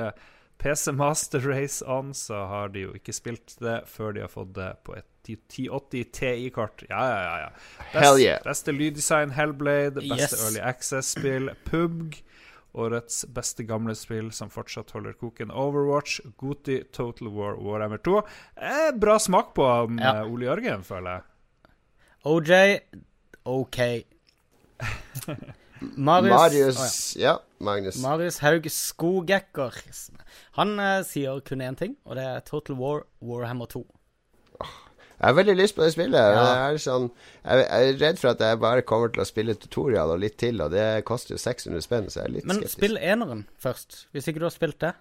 PC Master Race On så har de jo ikke spilt det før de har fått det på et 1080 TI-kart. Ja, ja, ja. ja. Best, Hell yeah. Beste lyddesign, Hellblade. Beste Yes. Early Access-spill, PUBG. Årets beste gamle spill som fortsatt holder koken, Overwatch. Goti, Total War, Warhammer 2. Eh, bra smak på um, Ja. Ole Jørgen, føler jeg. OJ OK. Marius, Marius oh, Ja, Magnus. Marius Haug Skogekker. Han uh, sier kun én ting, og det er Total War Warhammer 2. Jeg har veldig lyst på det spillet. Ja. Jeg, er sånn, jeg, jeg er redd for at jeg bare kommer til å spille tutorial og litt til, og det koster jo 600 spenn, så jeg er litt Men skeptisk. spill eneren først, hvis ikke du har spilt det.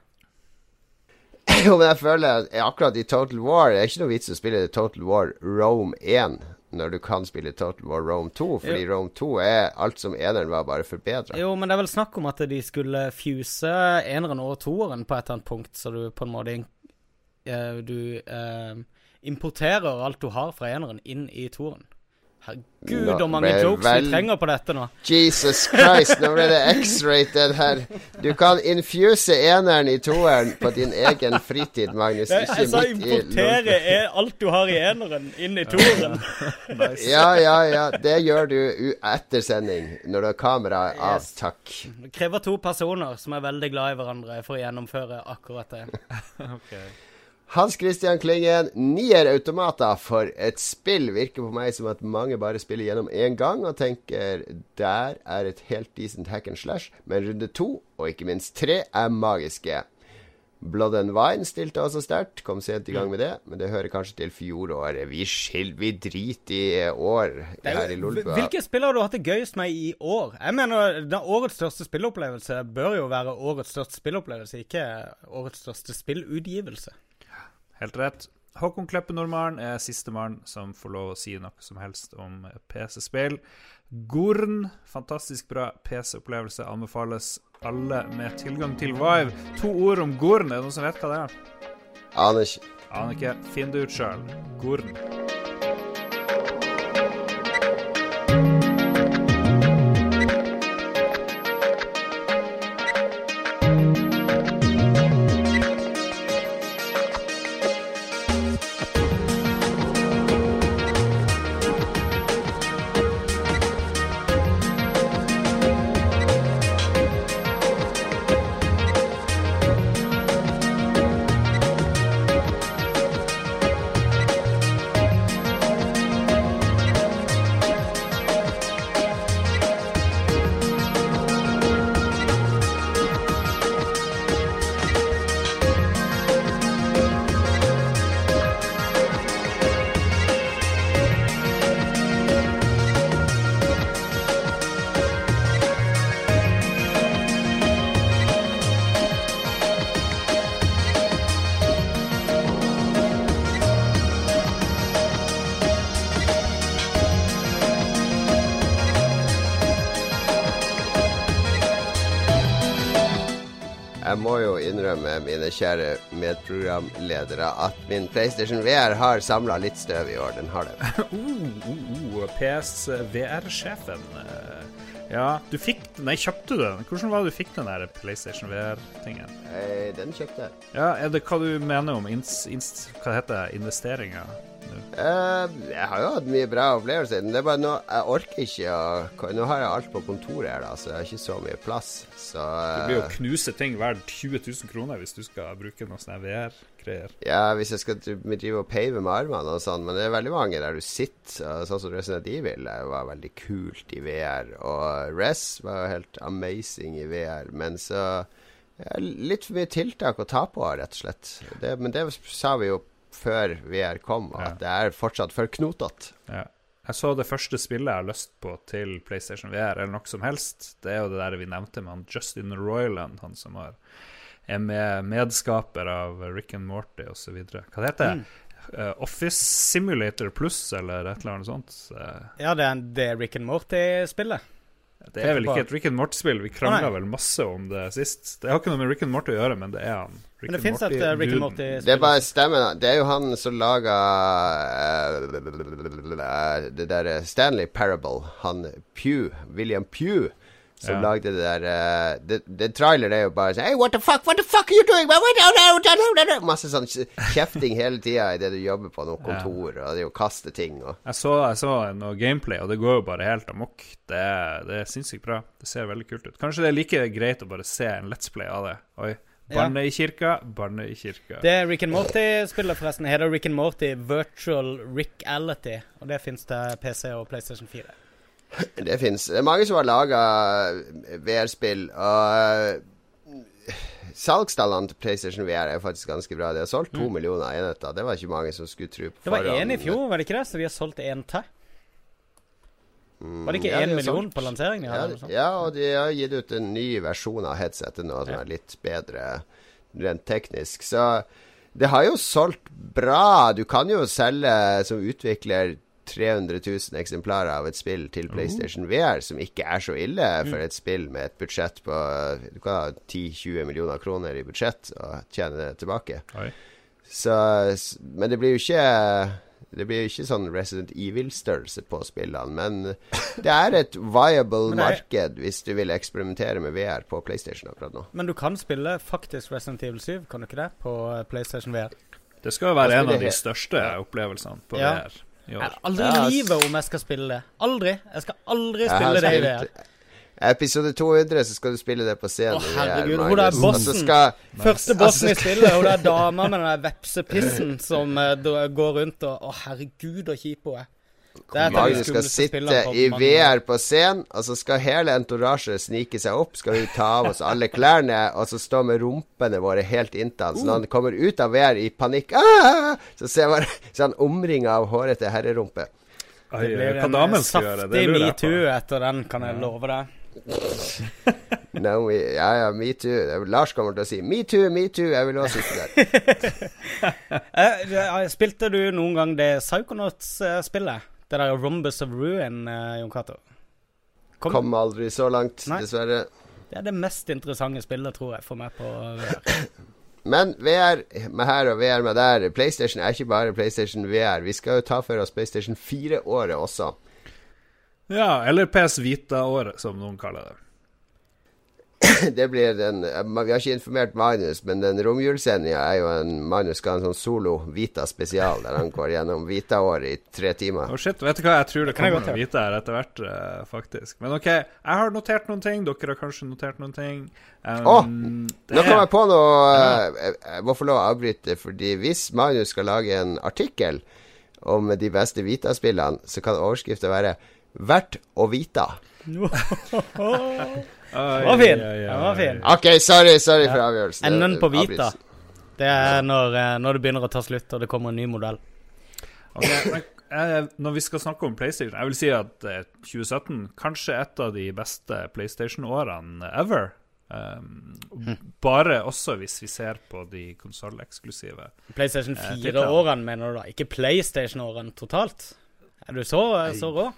Jo, men jeg føler at akkurat i Total War Det er ikke noe vits å spille Total War Rome 1 når du kan spille Total War Rome 2, fordi Rome 2 er alt som eneren var, bare forbedra. Jo, men det er vel snakk om at de skulle fuse eneren og toeren på et eller annet punkt, så du på en måte eh, Du eh, importerer alt du har fra eneren, inn i toeren. Herregud, hvor mange jokes vel- vi trenger på dette nå. Jesus Christ, nå ble det X-rated her. Du kan infuse eneren i toeren på din egen fritid, Magnus. Ikke jeg sa importere er alt du har i eneren, inn i toeren. Ja, ja, ja. Det gjør du u- etter sending, når du har kameraet av. Yes. Takk. Det krever to personer som er veldig glad i hverandre for å gjennomføre akkurat det. Hans Christian Klingen, nier automater for et spill. Virker på meg som at mange bare spiller gjennom én gang og tenker der er et helt decent hack and slash, men runde to, og ikke minst tre, er magiske. Blood and Wine stilte også sterkt, kom sent i gang med det, men det hører kanskje til fjoråret. Vi, skil, vi driter i år Det er her i Lolbua. Hvilke spill har du hatt det gøyest med i år? Jeg mener, den Årets største spillopplevelse bør jo være årets største spillopplevelse, ikke årets største spillutgivelse. Helt rett. Håkon Kleppe Nordmaren er sistemann som får lov å si noe som helst om PC-spill. Gorn, fantastisk bra PC-opplevelse, anbefales alle med tilgang til Vive. To ord om Gorn, er det noen som vet hva det er? Aner ikke. Aner ikke. Finn det ut sjøl. Gorn. Kjære medprogramledere, at min PlayStation VR har samla litt støv i år. Den har det. Uh, uh, uh, PS VR-sjefen. Eh, Ja, du fikk den Nei, kjøpte du den? Hvordan var det du fikk den der PlayStation VR-tingen? Eh, Den kjøpte jeg. Ja, er det hva du mener om ins, ins, hva heter det, investeringer? Eh, jeg har jo hatt mye bra opplevelser. Men det er bare nå Jeg orker ikke å Nå har jeg alt på kontoret her, da, så jeg har ikke så mye plass. Så Det blir jo eh, knuse ting verdt 20 000 kroner hvis du skal bruke noe sånn VR. greier. Ja, hvis jeg skal drive og pave med armene og sånn, men det er veldig mange der du sitter. Sånn som Resident Evil var veldig kult i VR, og Res var jo helt amazing i VR. Men så Litt for mye tiltak å ta på, rett og slett. Det, men det sa vi jo før VR kom, at ja. det er fortsatt for knotete. Ja. Jeg så det første spillet jeg har lyst på til PlayStation VR, eller noe som helst. Det er jo det der vi nevnte med han Justin Royland, han som har, er med, medskaper av Rick and Morty osv. Hva det heter det? Mm. Uh, Office Simulator Pluss eller et eller annet sånt. Uh, ja, det er, det Rick and Morty-spillet. Det er vel ikke et Rick and Morty-spill. Vi krangla vel masse om det sist. Det har ikke noe med Rick and Morty å gjøre, men det er han. Rick men det fins et uh, Rick and Morty-spill. Det er bare stemmen Det er jo han som laga uh, det der Stanley Parable. Han Pew, William Pew som ja. lagde det der uh, det, det, trailer er jo bare sånn Hey, what the fuck, what the fuck are you doing? Masse sånn kjefting hele tida idet du jobber på noe kontor, ja. og det er jo å kaste ting og jeg så, jeg så, noe gameplay, og det går jo bare helt amok. Det, det er sinnssykt bra. Det ser veldig kult ut. Kanskje det er like greit å bare se en Let's Play av det. Oi. Barne ja. i kirka, barne i kirka. Det Rick and Morty-spillet forresten heter Rick and Morty Virtual Rick-ality, og det fins til PC og PlayStation 4. Det fins. Det er mange som har laga VR-spill. Og uh, salgstallene til PlayStation VR er faktisk ganske bra. De har solgt to mm. millioner enheter. Det var ikke mange som skulle tro på Det var én i fjor, var det ikke det? Så de har solgt én til? Mm, var det ikke én ja, million på lanseringen? Ja, ja, og de har gitt ut en ny versjon av headsetet nå som ja. er litt bedre rent teknisk. Så det har jo solgt bra. Du kan jo selge som utvikler 300 000 eksemplarer av et spill til oh. PlayStation VR, som ikke er så ille for mm. et spill med et budsjett på Du kan ha 10-20 millioner kroner i budsjett og tjene det tilbake. Så, men det blir jo ikke det blir ikke sånn Resident Evil-størrelse på spillene, men det er et viable er... marked hvis du vil eksperimentere med VR på PlayStation akkurat nå. Men du kan spille faktisk Resident Evil 7, kan du ikke det, på PlayStation VR? Det skal jo være en av de største opplevelsene på ja. VR. Aldri i livet om jeg skal spille det. Aldri. Jeg skal aldri spille det i VR. Episode 200 så skal du spille det på scenen. Å, herregud. Hun der bossen. Skal, Første bossen i spillet. Hun der dama med den der vepsepissen som uh, går rundt og Å, herregud, så kjip hun er. Magnus skal sitte i VR på scenen, og så skal hele entorasjet snike seg opp. Skal hun ta av oss alle klærne og så stå med rumpene våre helt inntil. Så når han kommer ut av VR i panikk, ah, så ser man sånn omringa av hårete herrerumpe. Det blir en saftig metoo etter den, kan jeg love deg. no, me, ja, ja, metoo. Lars kommer til å si metoo, metoo. Jeg vil også sitte der. Eh, spilte du noen gang det Psychonauts-spillet? Det der Rombus of Ruin, uh, Jon Cato. Kom. Kom aldri så langt, Nei. dessverre. Det er det mest interessante spillet, tror jeg, for meg på VR. Men VR med her og VR med der. PlayStation er ikke bare PlayStation VR. Vi skal jo ta for oss PlayStation 4-året også. Ja, eller PS Vita-året, som noen kaller det. det blir den Vi har ikke informert Magnus, men den romjulssendinga er jo en Magnus skal ha en sånn solo Vita spesial, der han går gjennom Vita-året i tre timer. Oh shit, vet du hva, jeg tror det kommer noe Vita her etter hvert, uh, faktisk. Men OK, jeg har notert noen ting. Dere har kanskje notert noen ting. Um, oh, nå kom jeg på noe uh, Jeg må få lov å avbryte, fordi hvis Magnus skal lage en artikkel om de beste Vita-spillene, så kan overskriften være 'Verdt å vite'. Den var fin. Den var fin. OK, sorry, sorry for avgjørelsen. Enden på Vita. Det er når, eh, når, det begynner å ta slutt, og det kommer en ny modell. Okay, men, eh, når vi skal snakke om PlayStation Jeg vil si at eh, 2017 kanskje et av de beste PlayStation-årene ever. Um. Bare også hvis vi ser på de konsolleksklusive. PlayStation 4-årene, eh, mener du da? Ikke PlayStation-årene totalt? Er du så, så rå?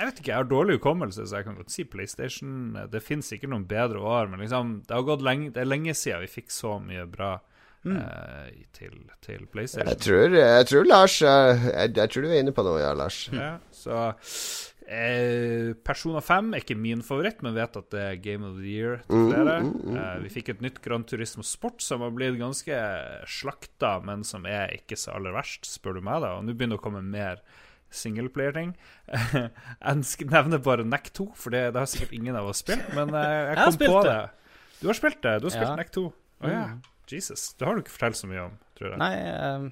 Jeg vet ikke, jeg har dårlig hukommelse, så jeg kan godt si PlayStation. Det fins sikkert noen bedre år, men liksom, det, har gått lenge, det er lenge siden vi fikk så mye bra mm. eh, til, til, PlayStation. Jeg tror, jeg tror Lars jeg, jeg, tror du er inne på noe, ja, Lars. Ja, så eh, Persona 5 er ikke min favoritt, men vet at det er Game of the Year til mm, flere. Mm, mm, mm. Eh, vi fikk et nytt Grand Turismo Sport som har blitt ganske slakta, men som er ikke så aller verst, spør du meg. da Og nå begynner det å komme mer singleplayer-ting. jeg nevner bare NEC 2, for det, det, har sikkert ingen av oss spilt. Men uh, jeg kom jeg på det. det. Du har spilt det? Du har spilt ja. NEC 2? Oh, ja. Mm. Jesus. Det har du ikke fortalt så mye om. tror jeg. Nei, um,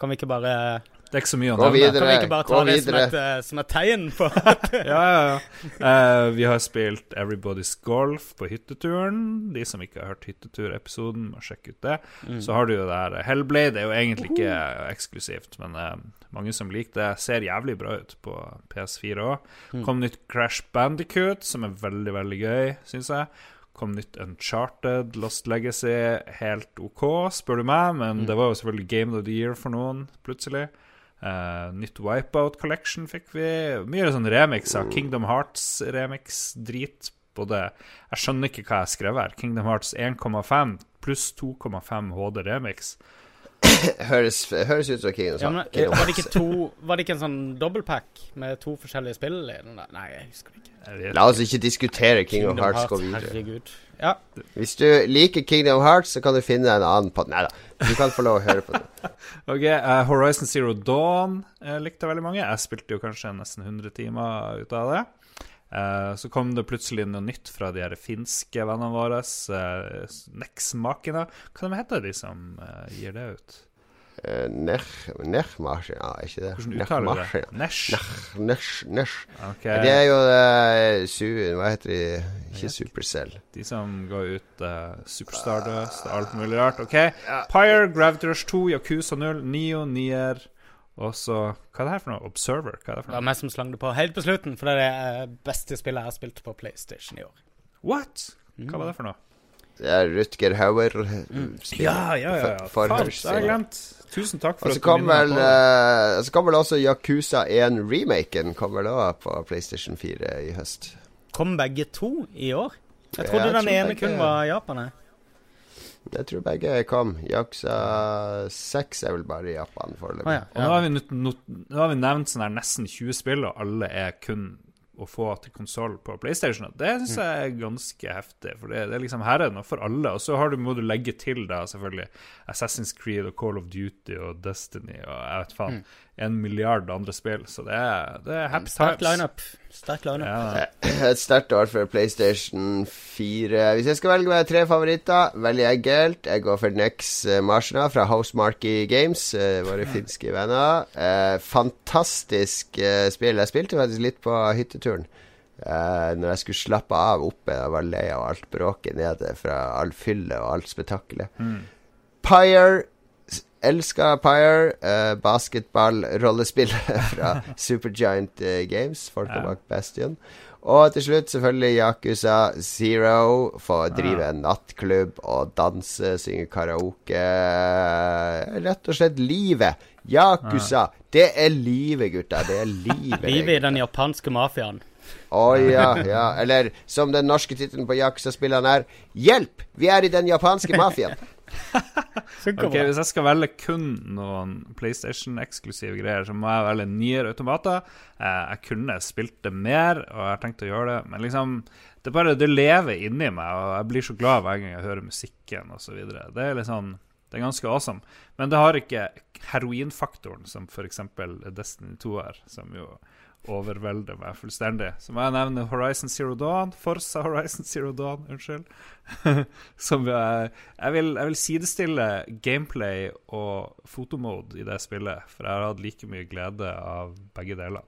kan vi ikke bare Det er ikke så mye å Gå nevne. videre. Kan vi ikke bare ta det som et, eh, som et tegn på Ja, ja, ja. Uh, vi har spilt Everybody's Golf på hytteturen. De som ikke har hørt hytteturepisoden, må sjekke ut det. Så har du jo det her Hellblade er jo egentlig ikke eksklusivt, men uh, mange som liker det. Ser jævlig bra ut på PS4 òg. Kom nytt Crash Bandicoot, som er veldig, veldig gøy, syns jeg. Kom nytt Uncharted, Lost Legacy, helt OK, spør du meg, men det var jo selvfølgelig Game of the Year for noen, plutselig. Eh, nytt Wipeout Collection fikk vi. Mye sånn remix Kingdom Hearts-remix-drit. Både Jeg skjønner ikke hva jeg skrev her. Kingdom Hearts 1,5 pluss 2,5 HD remix. Høres, høres ut som Kingdom ja, men, Hearts. Kingdom var, det ikke to, var det ikke en sånn dobbeltpack med to forskjellige spill i den der? Nei, jeg husker ikke. Jeg La oss ikke diskutere King Kingdom, Hearts. Gå videre. herregud. Ja. Hvis du liker Kingdom Hearts, så kan du finne en annen på Nei da. Du kan få lov å høre på det. Ok, uh, Horizon Zero Dawn uh, likte veldig mange. Jeg spilte jo kanskje nesten 100 timer ut av det. Eh, så kom det plutselig noe nytt fra de her finske vennene våre. Uh, Nex-makene. Hva de heter de som eh, gir det ut? Uh, Nech, Nechmarsjen, ja, er ikke det? Hvordan uttaler du det? Nesh? Nesh? Nech, Nech. Ok, Det er jo uh, su, Hva heter de? Ikke Supercell. De som ga ut uh, Superstardust og alt mulig rart. Ok, Pyre, Gravity Rush 2, Yakuza 0, Nio, Nier og så Hva er det her for noe? Observer? Hva er det for noe? Det var meg som slang det på helt på slutten, for det er det eh, beste spillet jeg har spilt på PlayStation i år. What? Hva var det for noe? Det er Rutger Hauer. Ja, ja, ja. ja. Faen, det har jeg glemt. Tusen takk for Og så at du kom minner meg på det. uh, Så kommer vel også Yakuza 1-remaken kommer da på PlayStation 4 i høst. Kom begge to i år? Jeg trodde jeg den ene kun var Japan. Jeg. Tror begge kom. Yakuza 6 er vel bare i Japan foreløpig. Ah, ja. Og nå har vi, nå har vi nevnt sånn her nesten 20 spill, og alle er kun å få til konsoll på PlayStation. Og det syns jeg er ganske heftig, for det, det er liksom her er det noe for alle. Og så har du, må du legge til da selvfølgelig Assassin's Creed og Call of Duty og Destiny og jeg vet faen, en milliard andre spill. Så det er, det er happy Sterk times. lineup. Sterk lineup. Ja, Et sterkt år for PlayStation 4. Hvis jeg skal velge meg tre favoritter, veldig enkelt. Jeg går for Nex eh, Marsna fra Housemarky Games, eh, våre finske venner. Eh, fantastisk eh, spill. Jeg spilte faktisk litt på hytteturen. Uh, når jeg skulle slappe av oppe. Jeg var lei av alt bråket nede fra all fylle og alt spetakkelet. Pyre Elsker Pyre. Uh, basketball-rollespill fra Supergiant uh, Games. Folka bak Bastion. Og til slutt selvfølgelig Yakuza Zero. Få drive en nattklubb og danse, synge karaoke. Rett og slett livet. Yakuza. Det er livet, gutta. Det er livet. Livet i den japanske mafiaen. Å ja, ja. Eller som den norske tittelen på Yakuza-spillene er Hjelp! Vi er i den japanske mafiaen. Ok. Hvis jeg skal velge kun noen PlayStation-eksklusive greier, så må jeg velge nyere automater. Eh, jeg kunne spilt det mer, og jeg har tenkt å gjøre det, men liksom Det bare, det lever inni meg, og jeg blir så glad hver gang jeg hører musikken osv. Det er liksom Det er ganske awesome. Men det har ikke heroinfaktoren som f.eks. Destiny 2 har, som jo overvelder meg fullstendig. Så må jeg nevne Horizon Zero Dawn. Forza Horizon Zero Dawn, unnskyld. som jeg, jeg, vil, jeg vil sidestille gameplay og fotomode i det spillet, for jeg har hatt like mye glede av begge deler.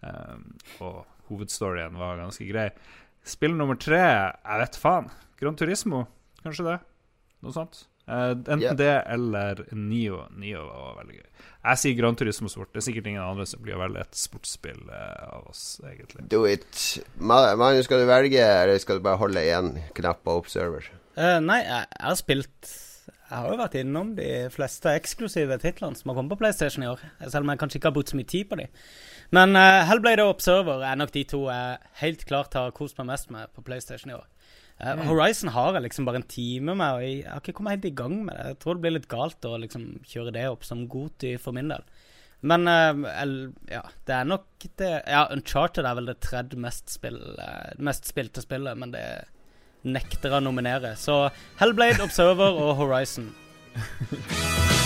Um, og hovedstoryen var ganske grei. Spill nummer tre, jeg vet faen. Gran Turismo, kanskje det? Noe sånt. Uh, enten yeah. det eller Nio. Nio var veldig gøy. Jeg sier Gran Turismo Sport. Det er sikkert ingen andre som blir å velge et sportsspill eh, av oss, egentlig. Do it. Manu, Magnus, skal du velge, eller skal du bare holde én knapp på Observer? Uh, nei, jeg, jeg har spilt Jeg har jo vært innom de fleste eksklusive titlene som har kommet på PlayStation i år. Selv om jeg kanskje ikke har brukt så mye tid på de. Men uh, Hellblade og Observer er nok de to jeg helt klart har kost meg mest med på PlayStation i år. Eh, Horizon har jeg liksom bare en time med, og jeg, har ikke kommet helt i gang med det. Jeg tror det blir litt galt å liksom kjøre det opp som Goti for min del. Men uh, ja, det er nok det Ja, Uncharted er vel det tredje mest, spill, eh, mest spilte spillet, men det nekter å nominere. Så Hellblade, Observer og Horizon.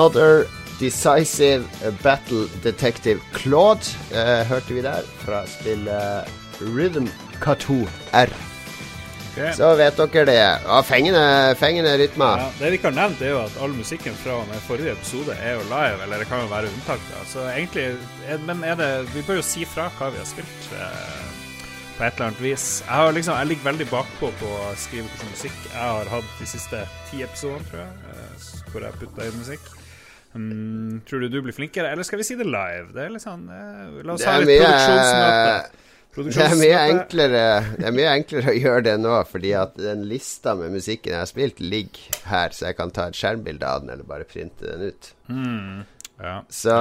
Another Decisive Battle Detective Claude eh, hørte vi der, fra spillet Rhythm K2 R. Okay. Så vet dere det. Ja, fengende, fengende rytmer. Ja, det vi kan har nevnt, er jo at all musikken fra og med forrige episode er jo live, eller det kan jo være unntak. da. Så egentlig, er, Men er det Vi bør jo si fra hva vi har spilt. Eh, på et eller annet vis. Jeg, har liksom, jeg ligger veldig bakpå på å skrive hvilken musikk jeg har hatt de siste ti episodene, tror jeg. eh, hvor jeg putta inn musikk. Mm, tror du du blir flinkere, eller skal vi si det live? Det er litt sånn eh, La oss ha litt mye produksjonsmøte. Det er enklere Det er mye enklere å gjøre det nå, fordi at den lista med musikken jeg har spilt, ligger her, så jeg kan ta et skjermbilde av den, eller bare printe den ut. Mm, ja. Så,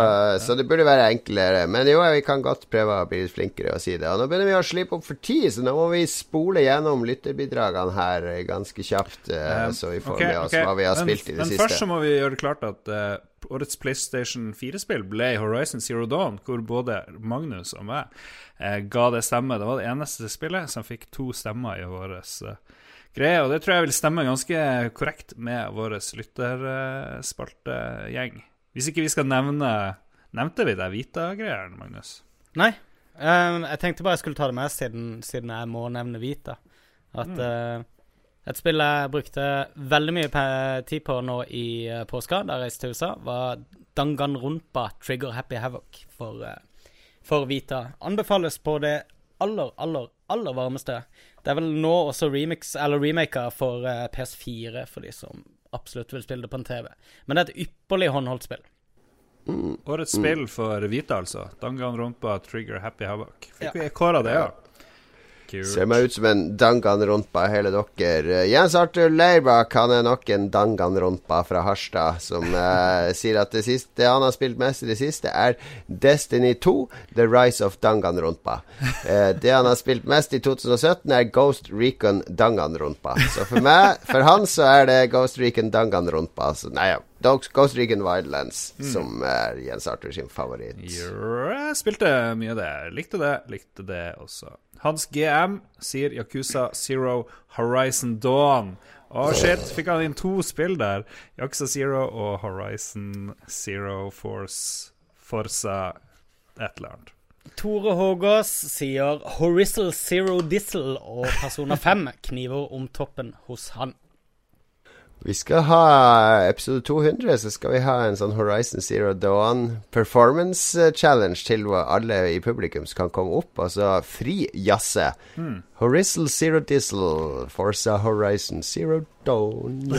så det burde være enklere. Men jo, vi kan godt prøve å bli litt flinkere og si det. Og nå begynner vi å slippe opp for tid, så nå må vi spole gjennom lytterbidragene her ganske kjapt, eh, Um, så vi får okay, med oss okay. hva vi har men, spilt i det men siste. først så må vi gjøre det klart at eh, årets PlayStation 4-spill ble Horizon Zero Dawn, hvor både Magnus og meg eh, ga det stemme. Det var det eneste spillet som fikk to stemmer i vår eh, greie, og det tror jeg vil stemme ganske korrekt med vår lytterspaltegjeng. Hvis ikke vi skal nevne Nevnte vi det Vita-greiene, Magnus? Nei. Um, jeg tenkte bare jeg skulle ta det med siden, siden jeg må nevne Vita. At eh, et spill jeg brukte veldig mye tid på nå i uh, påska, da jeg reiste til USA, var Danganronpa Trigger Happy Havoc for, eh, for Vita. Anbefales på det aller, aller, aller varmeste. Det er vel nå også remix, eller remaker for eh, PS4, for de som absolutt vil spille det på en TV. Men det er et ypperlig håndholdt spill. Årets spill for Vita, altså. Danganronpa Trigger Happy Havoc. Fikk vi kåra det, ja? Kult. Ser meg ut som en danganronpa, hele dere. Jens Arthur Leirbakk han er nok en danganronpa fra Harstad, som uh, sier at det siste det han har spilt mest i det siste, er Destiny 2, The Rise of Danganronpa. Uh, det han har spilt mest i 2017, er Ghost Recon Danganronpa. Så for meg, for han, så er det Ghost Recon Danganronpa. Så nei, ja. Ghost Recon Wildlands, som er Jens Arthur sin favoritt. Jeg spilte mye av det. Likte det, likte det også. Hans GM sier Yakuza Zero Horizon Dawn. Å, shit. Fikk han inn to spill der? Yakuza Zero og Horizon Zero Force Forsa et eller annet. Tore Hågås sier Horizon Zero Diesel og Persona 5 kniver om toppen hos han. Vi skal ha episode 200, så skal vi ha en sånn Horizon Zero Dawn performance eh, challenge til hvor alle i publikum kan komme opp og så frijazze. Horizon Zero Diesel, Forza Horizon Zero Dawn.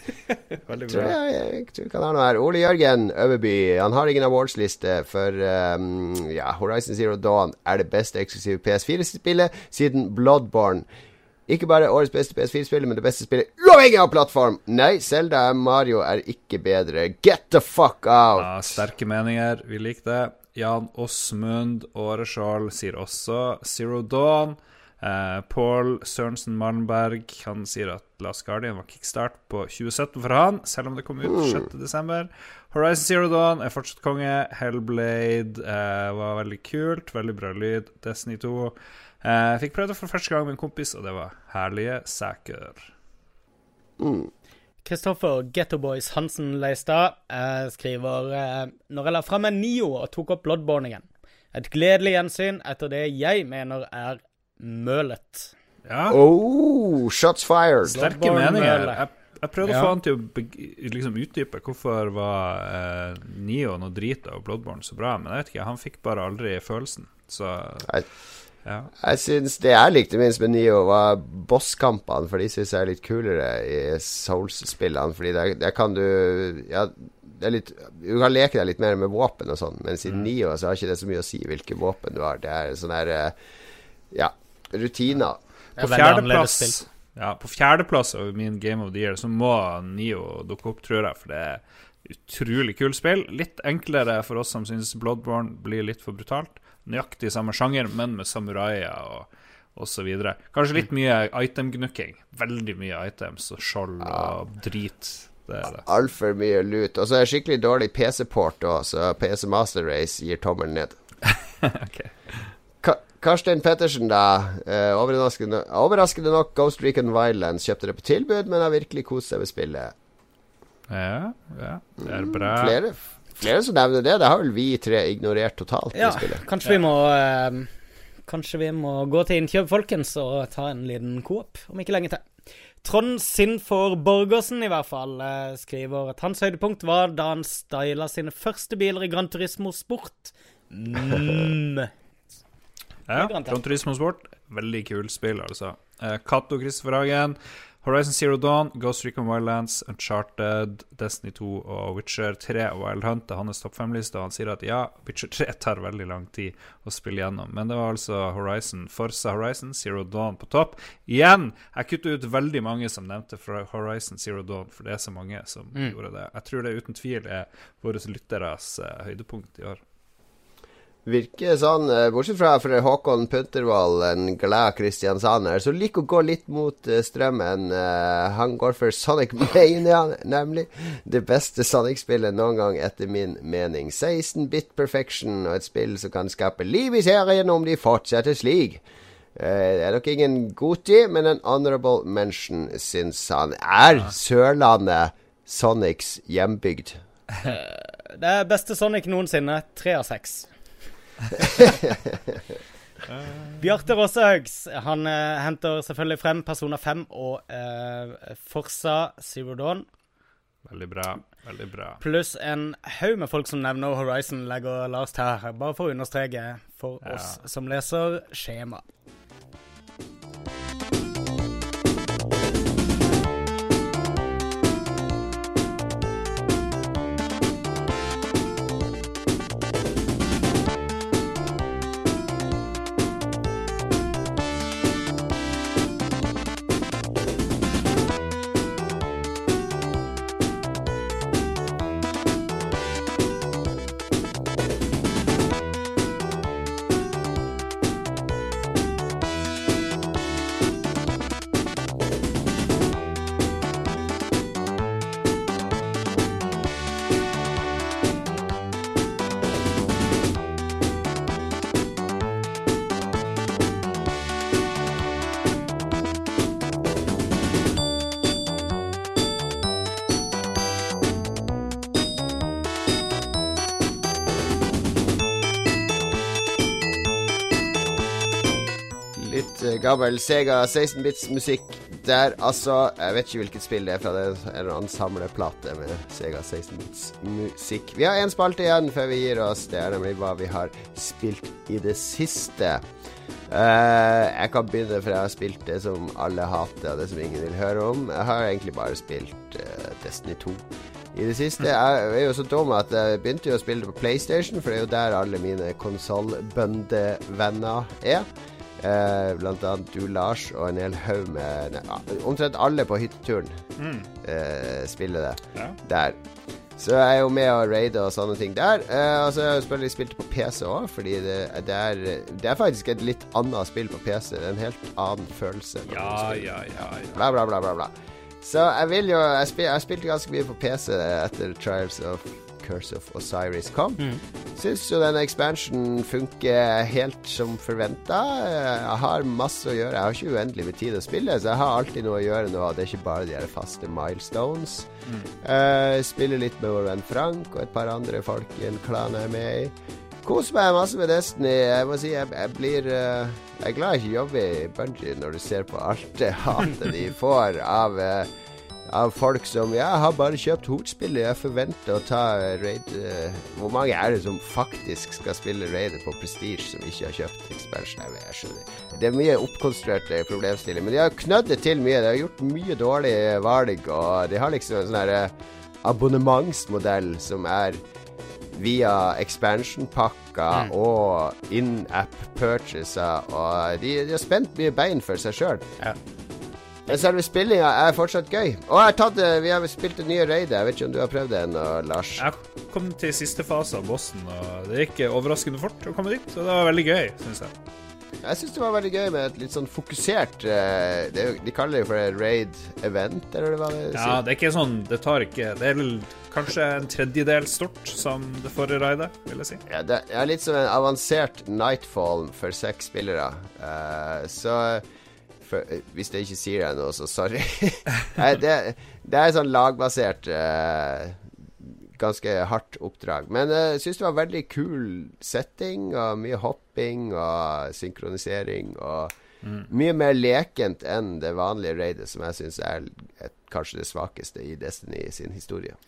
Veldig tror bra. jeg, jeg tror kan ha noe her. Ole Jørgen Øverby Han har ingen awardsliste for um, ja, Horizon Zero Dawn er det beste eksklusive PS4-spillet siden Bloodborne. Ikke bare årets beste PS4-spill, men det beste spillet uavhengig av plattform. Nei, Selda Mario er ikke bedre. Get the fuck out! Ja, sterke meninger. Vi liker det. Jan Åsmund Åreskjold sier også Zero Dawn. Eh, Paul Sørensen Malmberg Han sier at Last Guardian var kickstart på 2017 for han, selv om det kom ut 6.12. Horizon Zero Dawn er fortsatt konge. Hellblade eh, var veldig kult. Veldig bra lyd. Destiny 2. Eh, fikk prøvd det for første gang med en kompis, og det var herlige saker. Kristoffer Gettoboys Hansen Leistad eh, skriver eh, Når jeg la fram en Nio og tok opp Bloodborne igjen. Et gledelig gjensyn etter det jeg mener er mølet. Ja, Oh, shots fired! sterke meninger. Jeg, jeg prøvde Ja. å få han til å liksom utdype hvorfor var eh, Nio noe drit og Bloodborne så bra, men jeg vet ikke, han fikk bare aldri følelsen. Så Nei. Ja. Jeg syns det jeg likte minst med Nio, var bosskampene, for de syns jeg er litt kulere i Souls-spillene. Fordi der, der kan du Ja, det er litt Du kan leke deg litt mer med våpen og sånn, men mm. Nio så har ikke det så mye å si hvilke våpen du har. Det er sånn her eh, Ja, rutiner. På er fjerdeplass ja, På fjerdeplass av min Game of the Year så må Nio dukke opp, tror jeg, for det utrolig kult spill. Litt enklere for oss som syns Bloodborne blir litt for brutalt. Nøyaktig samme sjanger, men med samuraier og og så videre. Kanskje litt mye itemgnukking. Veldig mye items og skjold og drit. Det er det. Altfor mye lut. Og så er det skikkelig dårlig PC-port òg, så PC Master Race gir tommelen ned. okay. Karstein Pettersen, da. Eh, overraskende, overraskende nok, Ghost Recon Wildlands kjøpte det på tilbud, men har virkelig kost seg med spillet. Ja, ja, det er bra. Flere, flere som nevner det. Det har vel vi tre ignorert totalt. Ja, kanskje vi må eh, Kanskje vi må gå til innkjøp, folkens, og ta en liten coop om ikke lenge til. Trond Sinfor Borgersen i hvert fall eh, skriver at hans høydepunkt var da han styla sine første biler i Gran Turismo Sport. Mm. Ja, Gran Turismo Sport, veldig kul spill, altså. Eh, Cato Christopher Hagen, Horizon Zero Dawn, Ghost Recon Wildlands, Uncharted, Destiny 2 og Witcher 3 og Wild Hunt er hans topp fem-liste. Han sier at ja, Witcher 3 tar veldig lang tid å spille gjennom, men det var altså Horizon, Forza Horizon, Zero Dawn på topp. Igjen! Jeg kutter ut veldig mange som nevnte fra Horizon Zero Dawn, for det er så mange som Mm. gjorde det. Jeg tror det uten tvil er våre lytteres eh, høydepunkt i år. Virker sånn, eh, bortsett fra for Håkon Puntervold, en glad kristiansaner, som liker å gå litt mot eh, strømmen. Eh, han går for Sonic Mania, nemlig. Det beste Sonic-spillet noen gang, etter min mening. 16-bit perfection, og et spill som kan skape liv i serien om de fortsetter slik. Det er nok ingen Goti, men en honorable mention, syns han. Er Sørlandet Sonics hjembygd? Det er beste Sonic noensinne. Tre av seks. Bjarte Rossehaugs han eh, henter selvfølgelig frem Persona 5 og eh, Forsa Zero Dawn. Veldig bra. Veldig bra. Pluss en haug med folk som nevner Horizon, legger Lars til her. Bare for å understreke for Ja. oss som leser skjema. Gammel Sega 16-bits musikk der, altså. Jeg vet ikke hvilket spill det er fra. Det er en annen samleplate med Sega 16-bits musikk. Vi har én spalte igjen før vi gir oss. Det er nemlig hva vi har spilt i det siste. Uh, jeg kan begynne, for jeg har spilt det som alle hater, og det som ingen vil høre om. Jeg har egentlig bare spilt uh, Destiny 2 i det siste. Jeg er jo så dum at jeg begynte jo å spille det på PlayStation, for det er jo der alle mine konsollbøndevenner er. Eh, blant annet du, Lars, og en hel haug med nei, Omtrent alle på hytteturen Mm. eh, spiller det Ja. der. Så jeg er jo med og raider og sånne ting der. Eh, og så har jeg selvfølgelig spilt på PC òg, fordi det, det, er, det er faktisk et litt annet spill på PC. Det er en helt annen følelse. Ja, ja, ja. ja. Bla, bla, bla, bla, bla. Så jeg vil jo Jeg, spil, jeg spilte ganske mye på PC etter Trials of Curse of Osiris kom. Mm. Syns jo denne expansionen funker helt som forventa. Jeg har masse å gjøre. Jeg har ikke uendelig med tid å spille, så jeg har alltid noe å gjøre nå. Det er ikke bare de her faste milestones. Eh, spiller litt med vår venn Frank og et par andre folk i en klan jeg er med i. Koser meg masse med Destiny. Jeg må si jeg, jeg blir uh, Jeg er glad jeg ikke jobber i Bungie når du ser på alt det hatet de får av eh, av folk som Ja, har bare kjøpt hovedspillet, jeg forventer å ta raid eh, Hvor mange er det som faktisk skal spille raidet på Prestige, som ikke har kjøpt expansion? Jeg, skjønner Det er mye oppkonstruerte problemstillinger, men de har knødd det til mye. De har gjort mye dårlige valg, og de har liksom en sånn eh, abonnementsmodell som er via expansion-pakker Mm. og in-app purchaser, og de, de har spent mye bein for seg sjøl. Ja. Men selve spillinga er fortsatt gøy. Og jeg har tatt, vi har spilt det nye raidet. Jeg vet ikke om du har prøvd det ennå, Lars? Jeg kom til siste fase av bossen, og det gikk overraskende fort å komme dit. Så det var veldig gøy, syns jeg. Jeg syns det var veldig gøy med et litt sånn fokusert eh, det er jo, De kaller det jo for et raid-event, eller hva det Ja, det er ikke sånn Det tar ikke Det er vel kanskje en tredjedel stort som det forrige raidet, vil jeg si. Ja, det er litt som en avansert Nightfall for seks spillere. Eh, så for, eh, hvis det ikke sier deg noe, så sorry. Nei, det, det er sånn lagbasert uh, Ganske hardt oppdrag. Men jeg uh, syns det var veldig kul setting, og mye hopping og synkronisering. Og mm. mye mer lekent enn det vanlige raidet, som jeg syns er et, kanskje det svakeste i Destiny sin historie.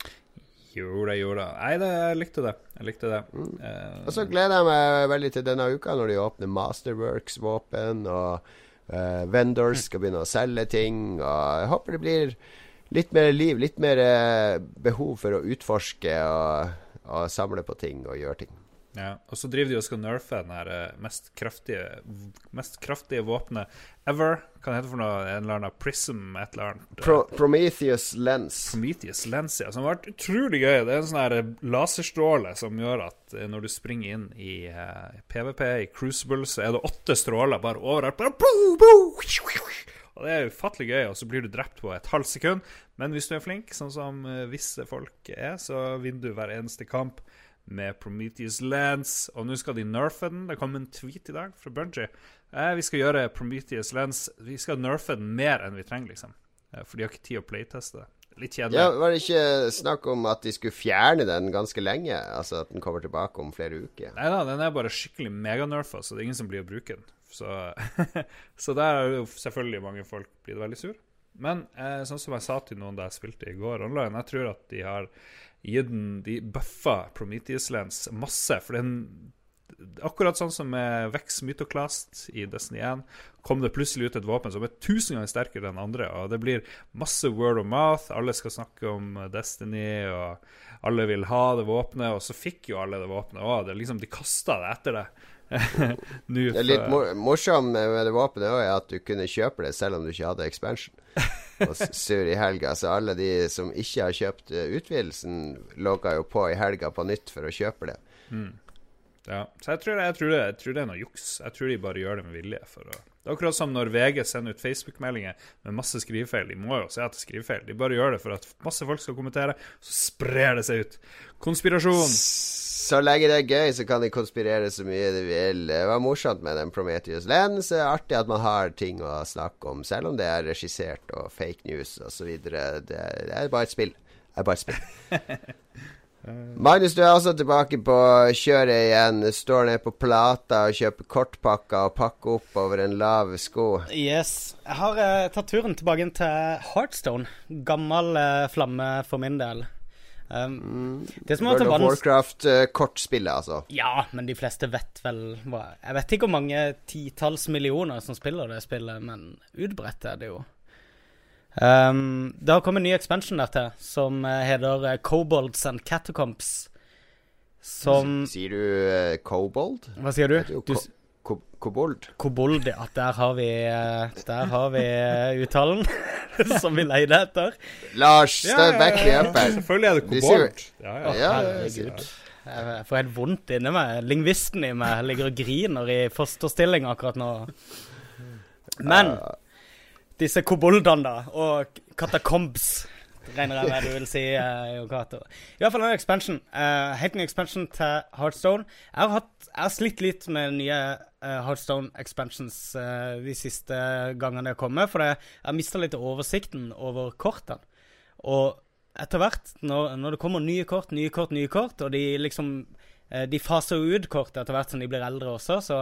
Jo da, jo da. Nei, det, jeg likte det. Jeg likte det. Mm. Uh, og så gleder jeg meg veldig til denne uka, når de åpner Masterworks-våpen. og Uh, vendors skal begynne å selge ting. Og jeg håper det blir litt mer liv, litt mer uh, behov for å utforske og, og, samle på ting og gjøre ting. Ja, Og så driver de og skal nerfe den her eh, mest kraftige Mest kraftige våpenet ever. Hva det heter for noe? En eller annen Prism, et eller annet. Pro Prometheus Lens. Prometheus Lens, ja. Som har vært utrolig gøy. Det er en sånn her laserstråle som gjør at når du springer inn i uh, PVP, i Crucible, så er det åtte stråler bare overalt. bare Og det er ufattelig gøy, og så blir du drept på et halvt sekund. Men hvis du er flink, sånn som visse folk er, så vinner du hver eneste kamp med Prometheus Lens. Og nå skal de nerfe den. Det kom en tweet i dag fra Bungie. Eh, vi skal gjøre Prometheus Lens Vi skal nerfe den mer enn vi trenger, liksom. Eh, for de har ikke tid å playteste det. Litt kjedelig. Ja, Var det ikke snakk om at de skulle fjerne den ganske lenge? Altså at den kommer tilbake om flere uker? Nei da, den er bare skikkelig meganerfa, så det er ingen som blir å bruke den. Så, så der er jo selvfølgelig mange folk blitt veldig sur. Men eh, sånn som jeg sa til noen da jeg spilte i går online, jeg tror at de har den De bøffa Prometheus Lens masse. For den Akkurat sånn som med Vex Mytoclast i Destiny 1, kom det plutselig ut et våpen som er tusen ganger sterkere enn andre. Og det blir masse word of mouth. Alle skal snakke om Destiny, og alle vil ha det våpenet. Og så fikk jo alle det våpenet òg. Liksom, de kasta det etter det. det er litt mor morsomt med det våpenet òg, er at du kunne kjøpe det selv om du ikke hadde expansion. Og sur i helga. Så alle de som ikke har kjøpt uh, utvidelsen, logga jo på i helga på nytt for å kjøpe det. Mm. Ja, så jeg tror, jeg, tror det, jeg tror, det, er noe juks. Jeg tror de bare gjør det med vilje. Å det er akkurat som når VG sender ut Facebook-meldinger med masse skrivefeil. De må jo se at det er skrivefeil. De bare gjør det for at masse folk skal kommentere, så sprer det seg ut. Konspirasjon. Så lenge det er gøy, så kan de konspirere så mye de vil. Det var morsomt med den Prometheus Lens. Det er artig at man har ting å snakke om, selv om det er regissert og fake news osv. Det, det er bare et spill. Det er bare et spill. Magnus, du er også tilbake på kjøret igjen. Står ned på Plata og kjøper kortpakker og pakker opp over en lav sko. Yes. Jeg har uh, tatt turen tilbake til Heartstone. Gammel uh, flamme for min del. Um, mm. Det som World of Warcraft-kortspillet, uh, altså. Ja, men de fleste vet vel hva Jeg vet ikke hvor mange titalls millioner som spiller det spillet, men utbredt er det jo. Um, det har kommet en ny expansion der til, som uh, heter uh, Cobolds and Catacombs. Som Sier du uh, Cobold? Hva sier du? du ko kobold. Kobold, ja. Der har vi, der har vi uttalen som vi leide etter. Lars, stå back me up her. Selvfølgelig er det kobold. Ja, ja. ja, herregud. Jeg får helt vondt inni meg. Lingvisten i meg ligger og griner i fosterstilling akkurat nå. Men disse koboldene, da, og katakombs, regner jeg med du vil si, uh, Yokato. I hvert fall en expansion. Uh, helt ny expansion til Heartstone. Jeg har, hatt, jeg har slitt litt med nye uh, Heartstone expansions uh, de siste gangene jeg har kommet, for jeg har mista litt oversikten over kortene. Og etter hvert, når, når, det kommer nye kort, nye kort, nye kort, og de liksom De faser ut kort etter hvert som de blir eldre også, så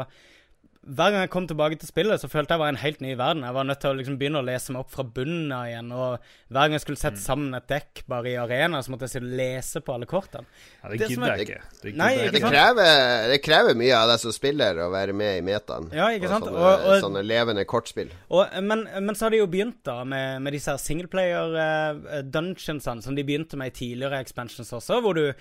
hver gang jeg kom tilbake til spillet, så følte jeg var en helt ny verden. Jeg var nødt til å liksom begynne å lese meg opp fra bunnen av igjen. Og hver gang jeg skulle sette mm. sammen et dekk bare i arena, så måtte jeg lese på alle kortene. Ja, det gidder jeg ikke. Det, nei, ikke det, krever, det, krever, mye av deg som spiller å være med i metaen. Ja, ikke sant? Og sånne, og, sånne levende kortspill. Og, men, men, så har de jo begynt da med, med disse singleplayer-dungeonsene, uh, som de begynte med i tidligere expansions også, hvor du Eh,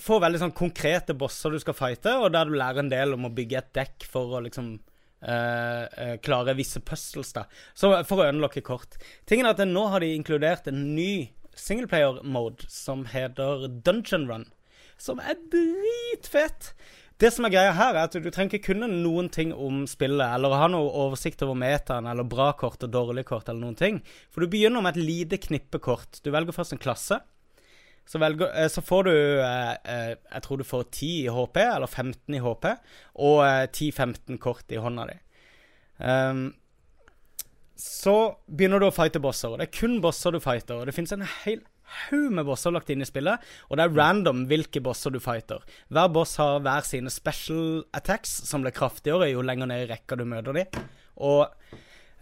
får veldig sånn konkrete bosser du skal fighte, og der du lærer en del om å bygge et dekk for å liksom uh, uh, klare visse puzzles, da. Så for å unlocke kort. Tingen er at nå har de inkludert en ny singleplayer-mode som heter Dungeon Run. Som er dritfett! Det som er greia her, er at du trenger ikke kunne noen ting om spillet, eller ha noe oversikt over metaen, eller bra kort og dårlig kort, eller noen ting. For du begynner med et lite knippe kort. Du velger først en klasse. Så, velger, eh, så, får du eh, eh, Jeg tror du får 10 i HP, eller 15 i HP, og 10-15 kort i hånda di. Um, så begynner du å fighte bosser. Og det er kun bosser du fighter. Og det fins en hel haug med bosser lagt inn i spillet, og det er random hvilke bosser du fighter. Hver boss har hver sine special attacks, som blir kraftigere jo lenger ned i rekka du møter dem. Og,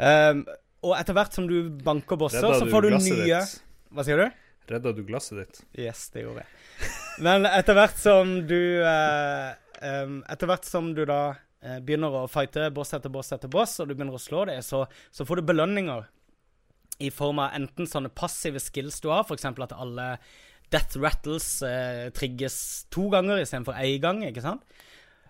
um, og etter hvert som du banker bosser, så får du nye ditt? Hva sier du? Redda du glasset ditt? Yes, det gjorde jeg. Men etter hvert som du eh, Etter hvert som du da eh, begynner å fighte boss etter boss etter boss, og du begynner å slå det, så, så får du belønninger i form av enten sånne passive skills du har, f.eks. at alle death rattles eh, trigges to ganger istedenfor én gang, ikke sant?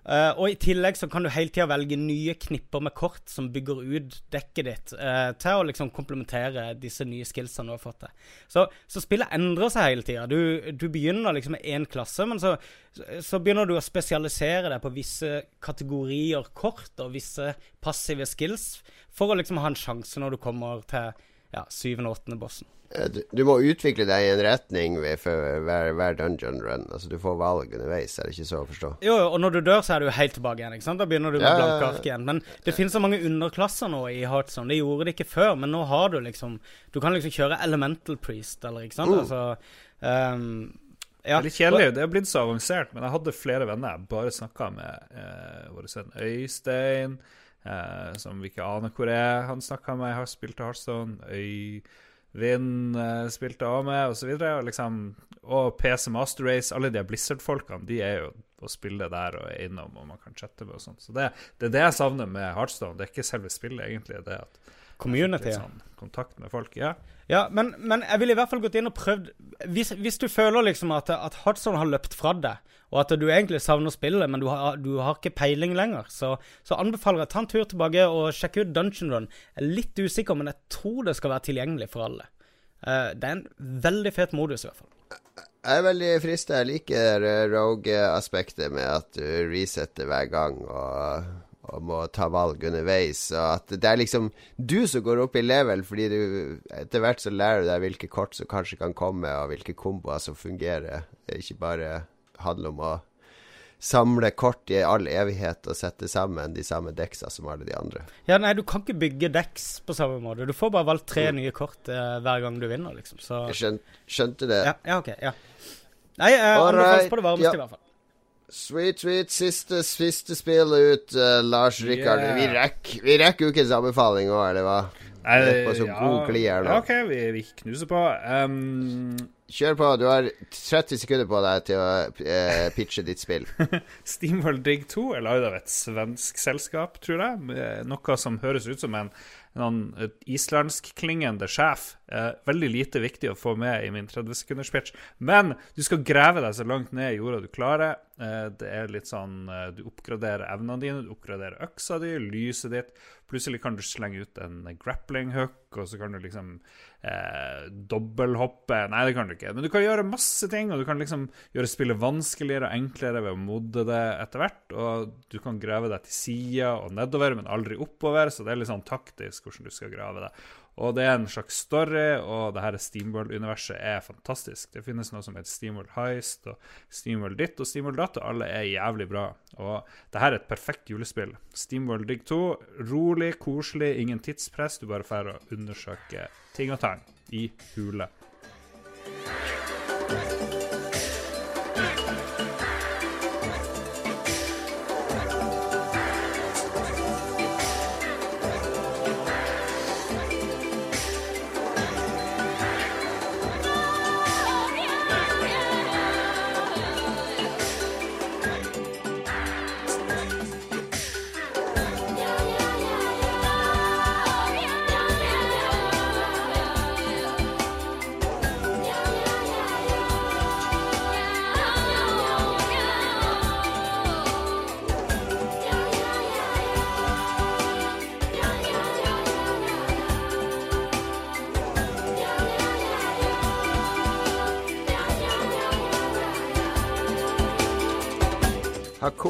Eh, og i tillegg så kan du hele tida velge nye knipper med kort som bygger ut dekket ditt, uh, til å liksom komplementere disse nye skillsene du har fått til. Så, så spillet endrer seg hele tida. Du, du begynner liksom med én klasse, men så, så begynner du å spesialisere deg på visse kategorier kort og visse passive skills for å liksom ha en sjanse når du kommer til ja, syvende og åttende bossen. Eh, Du, må utvikle deg i en retning ved for hver, hver dungeon run. Altså Du får valg underveis, er det ikke så å forstå? Jo, jo, og når du dør, så er du helt tilbake igjen. ikke sant? Da begynner du med Ja, ja, blanke ark igjen. Men det finnes så mange underklasser nå i Heartzone. Det gjorde det ikke før, men nå har du liksom Du kan liksom kjøre Elemental Priest, eller ikke sant? Mm. Altså um, ja. Det er litt kjedelig. Det er blitt så avansert, men jeg hadde flere venner jeg bare snakka med. Eh, vår sønn Øystein, eh, som vi ikke aner hvor er. Han snakka med, har spilt til Hearthstone. Øyvind eh, spilte også med, osv. Og, liksom, og PC Master Race, alle de Blizzard-folkene, de er jo å spille der og er innom, og man kan chatte med og sånt. Så det, det er det jeg savner med Hearthstone. Det er ikke selve spillet, egentlig. Det at Community. sånn kontakt med folk. Ja. Ja, men, men jeg ville i hvert fall gått inn og prøvd Hvis, hvis du føler liksom at, at Hearthstone har løpt fra deg, og at du egentlig savner spillet, men du har, du har ikke peiling lenger, så, så anbefaler jeg ta en tur tilbake og sjekke ut Dungeon Run. Jeg er litt usikker, men jeg tror det skal være tilgjengelig for alle. Uh, det er en veldig fet modus, i hvert fall. Jeg er veldig frista. Jeg liker eh, rogue-aspektet med at du resetter hver gang og, og må ta valg underveis. Og at det er liksom du som går opp i level, fordi du etter hvert så lærer du deg hvilke kort som kanskje kan komme, og hvilke komboer som fungerer. Er ikke bare handler om å samle kort i all evighet og sette sammen de samme deksa som alle de andre. Ja, nei, du kan ikke bygge deks på samme måte. Du får bare valgt tre nye kort eh, hver gang du vinner, liksom. Så Jeg skjønte, skjønte det. ja, ja, OK. Ja. Nei, jeg Alright, anbefales på det varmeste, ja. i hvert fall. Sweet, sweet. Siste, siste spill ut, uh, Lars Rikard. Yeah. Vi rekker vi rekker ukens anbefaling òg, eller hva? Nei, Det på så god kli her nå. Ja, OK, vi, vi knuser på. Um, Kjør på. Du har 30 sekunder på deg til å uh, pitche ditt spill. Steamworld Dig 2 er lagd av et svensk selskap, tror jeg. Noe som høres ut som en, en islandskklingende sjef. Eh, veldig lite viktig å få med i min 30 sekunders pitch. Men du skal grave deg så langt ned i jorda du klarer. Eh, det er litt sånn eh, Du oppgraderer evnene dine, du oppgraderer øksa di, lyset ditt. Plutselig kan du slenge ut en grappling hook, og så kan du liksom eh, dobbelthoppe Nei, det kan du ikke. Men du kan gjøre masse ting, og du kan liksom gjøre spillet vanskeligere og enklere ved å modde det etter hvert. Og du kan grave deg til sida og nedover, men aldri oppover, så det er litt sånn taktisk hvordan du skal grave deg. Og det er en slags story, og det her Steamworld-universet er fantastisk. Det finnes noe som heter Steamworld Heist og Steamworld ditt og Steamworld datt, og alle er jævlig bra. Og det her er et perfekt julespill. Steamworld Dig 2, rolig, koselig, ingen tidspress. Du bare får å undersøke ting og tang i hule.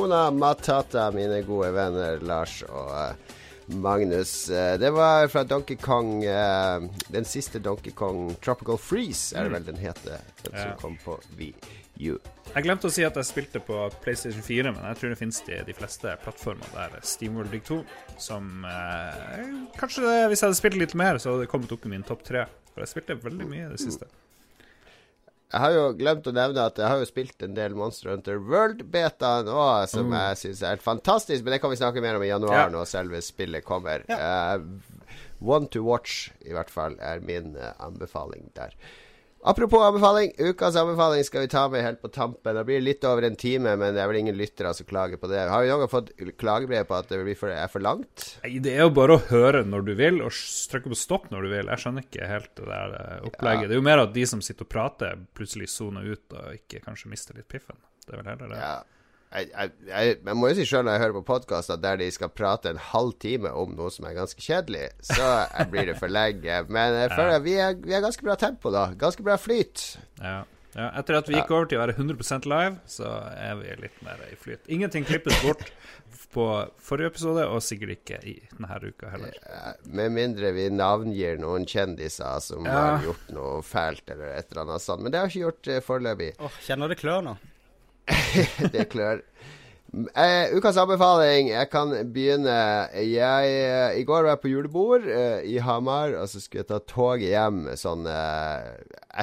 Hakuna Matata, mine gode venner Lars og eh, Magnus. Eh, det var fra Donkey Kong eh, Den siste Donkey Kong Tropical Freeze, er det vel den heter. Den Ja. som kom på you. Jeg glemte å si at jeg spilte på PlayStation 4, men jeg tror det finnes de, de fleste plattformer der. Steamworld Dig 2, som eh, Kanskje det, hvis jeg hadde spilt litt mer, så hadde det kommet opp i min topp tre. For jeg spilte veldig mye i det siste. Jeg har jo glemt å nevne at jeg har jo spilt en del Monster Hunter World-beta nå, som Mm. jeg syns er helt fantastisk. Men det kan vi snakke mer om i januar, Ja. når selve spillet kommer. Eh, one to watch, i hvert fall, er min uh, anbefaling der. Apropos anbefaling. Ukas anbefaling skal vi ta med helt på tampen. Det blir litt over en time, men det er vel ingen lyttere som klager på det. Har vi noen gang fått klagebrev på at det blir for, er for langt? Nei, Det er jo bare å høre når du vil, og trykke på stopp når du vil. Jeg skjønner ikke helt det der eh, opplegget. Ja. Det er jo mer at de som sitter og prater, plutselig soner ut og ikke kanskje mister litt piffen. Det er vel heller det. Ja. Jeg, jeg, jeg, må jo si sjøl når jeg hører på podkaster der de skal prate en halv time om noe som er ganske kjedelig, så jeg blir det for lenge. Men jeg føler vi er, vi er ganske bra tempo, da. Ganske bra flyt. Ja. Ja, etter at vi gikk over til å være 100% live, så er vi litt mer i flyt. Ingenting klippes bort på forrige episode, og sikkert ikke i denne uka heller. Ja, Med mindre vi navngir noen kjendiser som Ja. har gjort noe fælt eller et eller annet sånt. Men det har jeg ikke gjort uh, foreløpig. Åh, kjenner det klør nå. det klør. Eh, ukas anbefaling. Jeg kan begynne. Jeg, eh, I går var jeg på julebord eh, i Hamar, og så skulle jeg ta toget hjem sånn eh,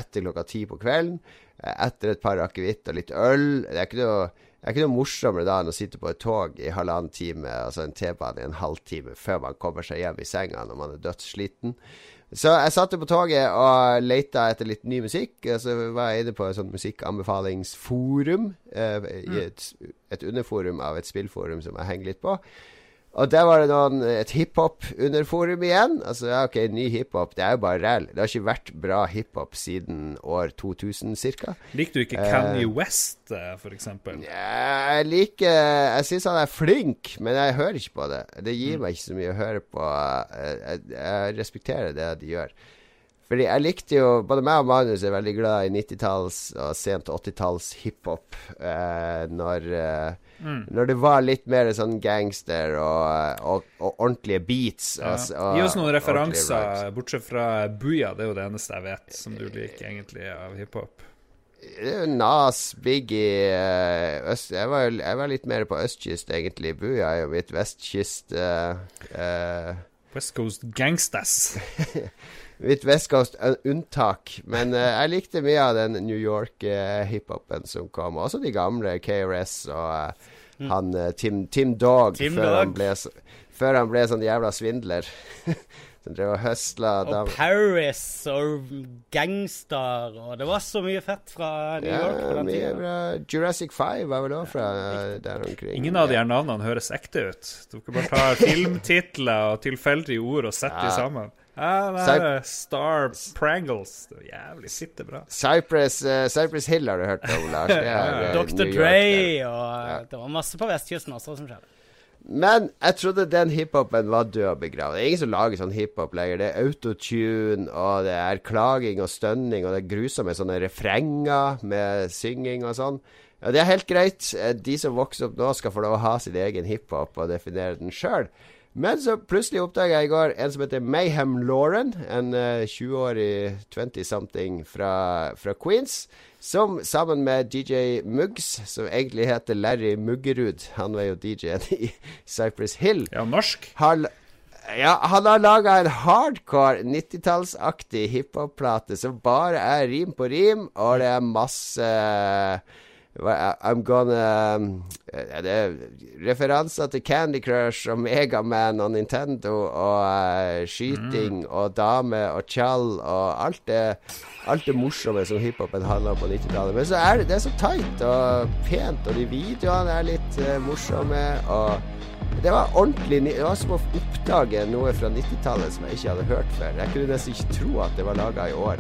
etter klokka ti på kvelden. Eh, etter et par akevitt og litt øl. Det er ikke noe det er ikke noe morsommere da enn å sitte på et tog i halvannen time, altså en T-bane i en halvtime, før man kommer seg hjem i senga når man er dødssliten. Så jeg satte på toget og leita etter litt ny musikk. Og så var jeg inne på et sånt musikkanbefalingsforum. Eh, i et, et underforum av et spillforum som jeg henger litt på. Og der var det noen, et hiphop-underforum igjen. Altså, ja, ok, ny hiphop. Det er jo bare ræl. Det har ikke vært bra hiphop siden år 2000 ca. Liker du ikke Kanye West, f.eks.? for eksempel? Jeg liker Jeg syns han er flink, men jeg hører ikke på det. Det gir meg ikke så mye å høre på. Jeg, jeg, jeg respekterer det de gjør. Fordi jeg likte jo Både meg og Magnus er veldig glad i 90-talls og sent 80-talls hiphop. Eh, når, eh, når det var litt mer sånn gangster og, og, og ordentlige beats. Ja. Og, Gi oss noen referanser, bortsett fra Booyah. Det er jo det eneste jeg vet som du liker egentlig av hiphop. Nas, Biggie eh, øst, jeg, var, jeg var litt mer på østkyst, egentlig. Buya er jo mitt vestkyst eh, eh, West Coast Gangstas. Mitt West Coast-unntak. Men uh, jeg likte mye av den New York-hiphopen som kom. Også de gamle KRS og eh, han eh, Tim, Tim Dog, Tim før, Dog. Han ble, før han ble sånn jævla svindler. som drev og høsla Og. Paris og Gangstar og Det var så mye fett fra New Ja, York på den mye tida. bra. Jurassic 5 var vel òg fra eh, der omkring. Ingen av de her navnene høres ekte ut. Dere bare tar filmtitler og tilfeldige ord og setter de Ja. sammen. Ja, det er Star Prangles. Det er jævlig sitter bra. Cypress, uh, Cypress Hill har du hørt om, Lars. Det er, eh, Dr. Dre og Ja. Det var masse på vestkysten også som skjedde. Men jeg trodde den hiphopen var død og begravet. Det er ingen som lager sånn hiphop lenger. Det er autotune, og det er klaging og stønning, og det er grusomme sånne refrenger med synging og sånn. Og det er helt greit. Eh, De som vokser opp nå, skal få lov å ha sin egen hiphop og definere den sjøl. Men så plutselig oppdaga jeg i går en som heter Mayhem Lauren. En eh, 20-årig 20-something fra, fra Queens. Som sammen med DJ Muggs, som egentlig heter Larry Muggerud Han var jo DJ-en i Cypress Hill. Ja, norsk. Har, ja, han har laga en hardcore 90-tallsaktig hiphop-plate som bare er rim på rim, og det er masse hva- I'm gonna ja, Det er referanser til Candy Crush og Megaman og Nintendo og uh, skyting og dame og tjall og alt det Alt det morsomme som hiphopen handla om på 90-tallet. Men så er det, det er så tight og pent, og de videoene er litt uh, morsomme. Og det var ordentlig Det var som å oppdage noe fra 90-tallet som jeg ikke hadde hørt før. Jeg kunne nesten ikke tro at det var laga i år.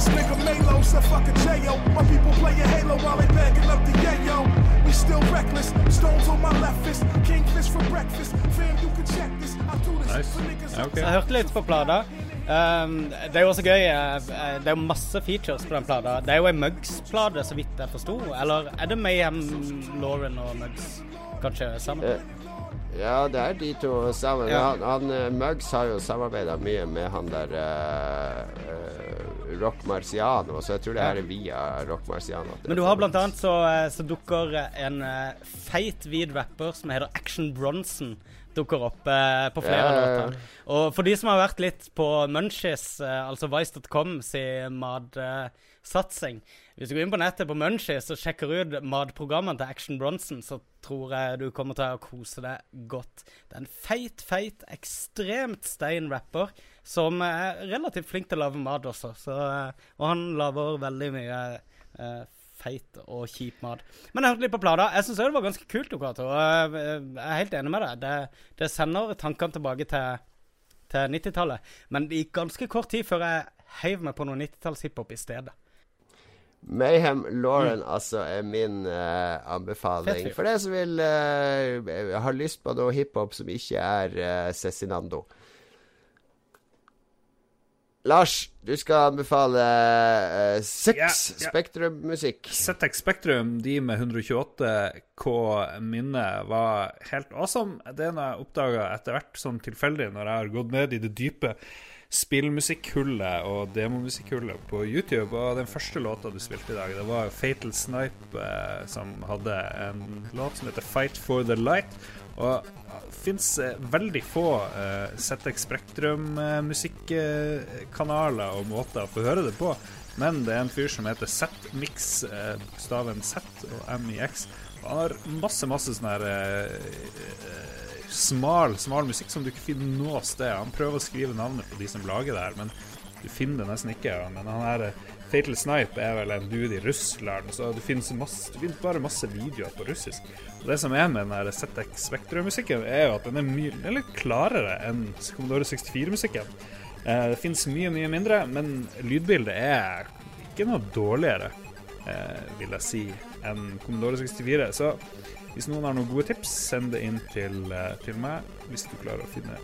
This nigga Melo said fuck a J.O. My people playing Halo while they bagging up the yayo. We still reckless. Stones on my left fist. Kingfish for breakfast. Fam, you can check this. I do this Nice. for niggas. Okay. jeg hørte litt på plata. Um, det er jo også gøy. eh, eh, Det er jo masse features på den plata. Det er jo ei Muggs-plate, så vidt jeg forsto. Eller er det Mayhem Lauren og Muggs kanskje sammen? Eh, Ja, det er de to sammen. Ja. Han, han Muggs har jo samarbeida mye med han der uh, Rock Marciano, så jeg tror det her er via Rock Marciano. Men du har blant annet så, eh, så dukker en eh, feit, hvit rapper som heter Action Bronson dukker opp eh, på flere ja. låter. Og for de som har vært litt på Munchies, eh, altså Vice.com sin matsatsing Hvis du går inn på nettet på Munchies og sjekker ut matprogrammene til Action Bronson, så tror jeg du kommer til å kose deg godt. Det er en feit, feit, ekstremt stein rapper som er relativt flink til å lage mat også. Så, eh, og han lager veldig mye uh, feit og kjip mat. Men jeg hørte litt på plata. Jeg syns det var ganske kult. Og jeg er helt enig med deg. Det, det sender tankene tilbake til, til 90-tallet. Men det gikk ganske kort tid før jeg heiv meg på noe 90-talls-hiphop i stedet. Mayhem Lauren altså er min uh, anbefaling. For deg som vil uh, har lyst på noe hiphop som ikke er uh, Cezinando. Lars, du skal anbefale uh, Sex yeah, yeah. Spektrum-musikk. ZX Spektrum, de med 128K minne, var helt awesome. Det er noe jeg oppdaga etter hvert, sånn tilfeldig, når jeg har gått ned i det dype spillmusikkhullet og demomusikkhullet på YouTube. Og den første låta du spilte i dag, det var Fatal Snipe, eh, som hadde en låt som heter Fight for the Light. Og det fins eh, veldig få uh, ZX Spektrum-musikkanaler og måter å få høre det på. Men det er en fyr som heter Z-Mix, uh, bokstaven Z og MIX. Og han har masse, masse sånn her eh, eh, smal, smal musikk som du ikke finner noe sted. Han prøver å skrive navnet på de som lager det her, men du finner det nesten ikke. Men han her eh, Fatal Snipe er vel en dude i Russland, så du finner, masse, det finnes bare masse videoer på russisk. Det som er med den ZX Spektrum-musikken, er jo at den er, mye, den er litt klarere enn Commodore 64-musikken. Eh, det finnes mye, mye mindre, men lydbildet er ikke noe dårligere, eh, vil jeg si, enn Commodore 64. Så hvis noen har noen gode tips, send det inn til, eh, til meg. Hvis du klarer å finne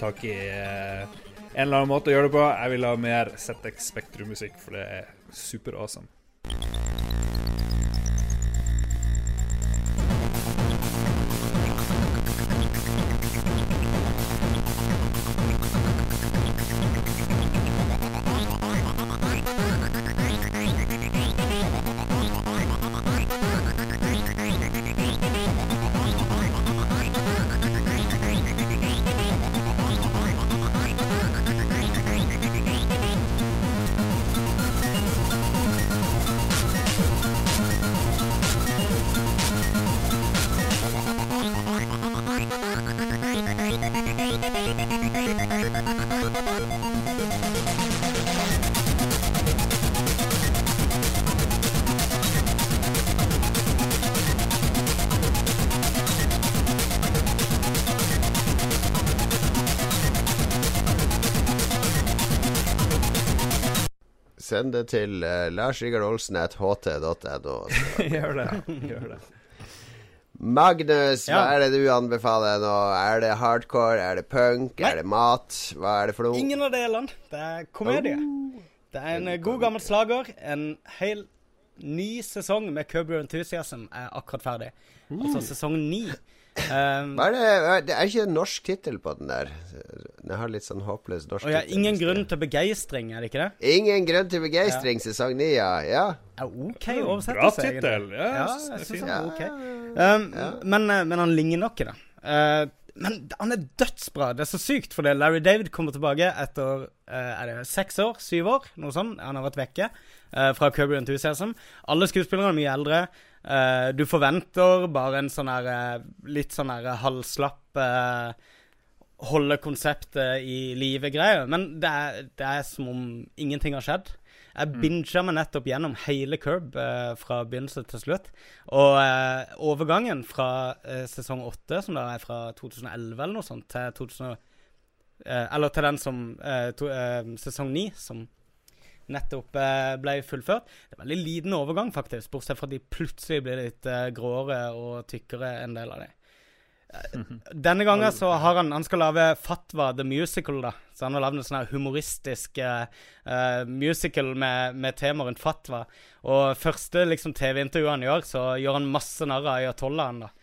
tak i eh, en eller annen måte å gjøre det på. Jeg vil ha mer ZX Spektrum-musikk, for det er super awesome. Send det til uh, Lars Rikard Olsen at ht.no. Gjør det. Gjør det. Magnus, hva Ja. er det du anbefaler nå? Er det hardcore? Er det punk? Nei. Er det mat? Hva er det for noe? Ingen av delene. Det er komedie. Det er en god gammel slager. En hel ny sesong med Curb Your Enthusiasm er akkurat ferdig. Altså sesong ni. Um, Hva er det, er- det er ikke en norsk tittel på den der. Den har litt sånn håpløs norsk tittel. ja, ingen grunn til begeistring, er det ikke det? Ingen grunn til begeistring, sesong ni, ja. ja. Er OK Bra oversettelse, egentlig. tittel. Ja, Ja, det jeg synes han er ok. Um, men, eh, men han ligner nok i det. Uh, men han er dødsbra. Det er så sykt, fordi Larry David kommer tilbake etter uh, er det seks år, syv år, noe sånt. Han har vært vekke uh, fra Kirby Enthusiasm. Alle skuespillerne er mye eldre. Eh, du forventer bare en sånn her eh, litt sånn her halvslapp uh, Holde konseptet i live-greie. Men det er, det er som om ingenting har skjedd. Jeg binga meg nettopp gjennom hele Curb uh, fra begynnelse til slutt. Og eh, overgangen fra eh, sesong åtte, som da er fra 2011 eller noe sånt, til 2000 eh, Eller til den som eh, to, eh, Sesong ni, som nettopp eh, ble fullført. Det er veldig liten overgang, faktisk, bortsett fra at de plutselig blir litt eh, gråere og tykkere, en del av de. Eh, Denne gangen så har han Han skal lage Fatwa the Musical, da. Så han har lagd en sånn humoristisk eh, musical med, med tema rundt fatwa. Og første liksom TV-intervjuet han gjør, så gjør han masse narr av ayatollahen, da.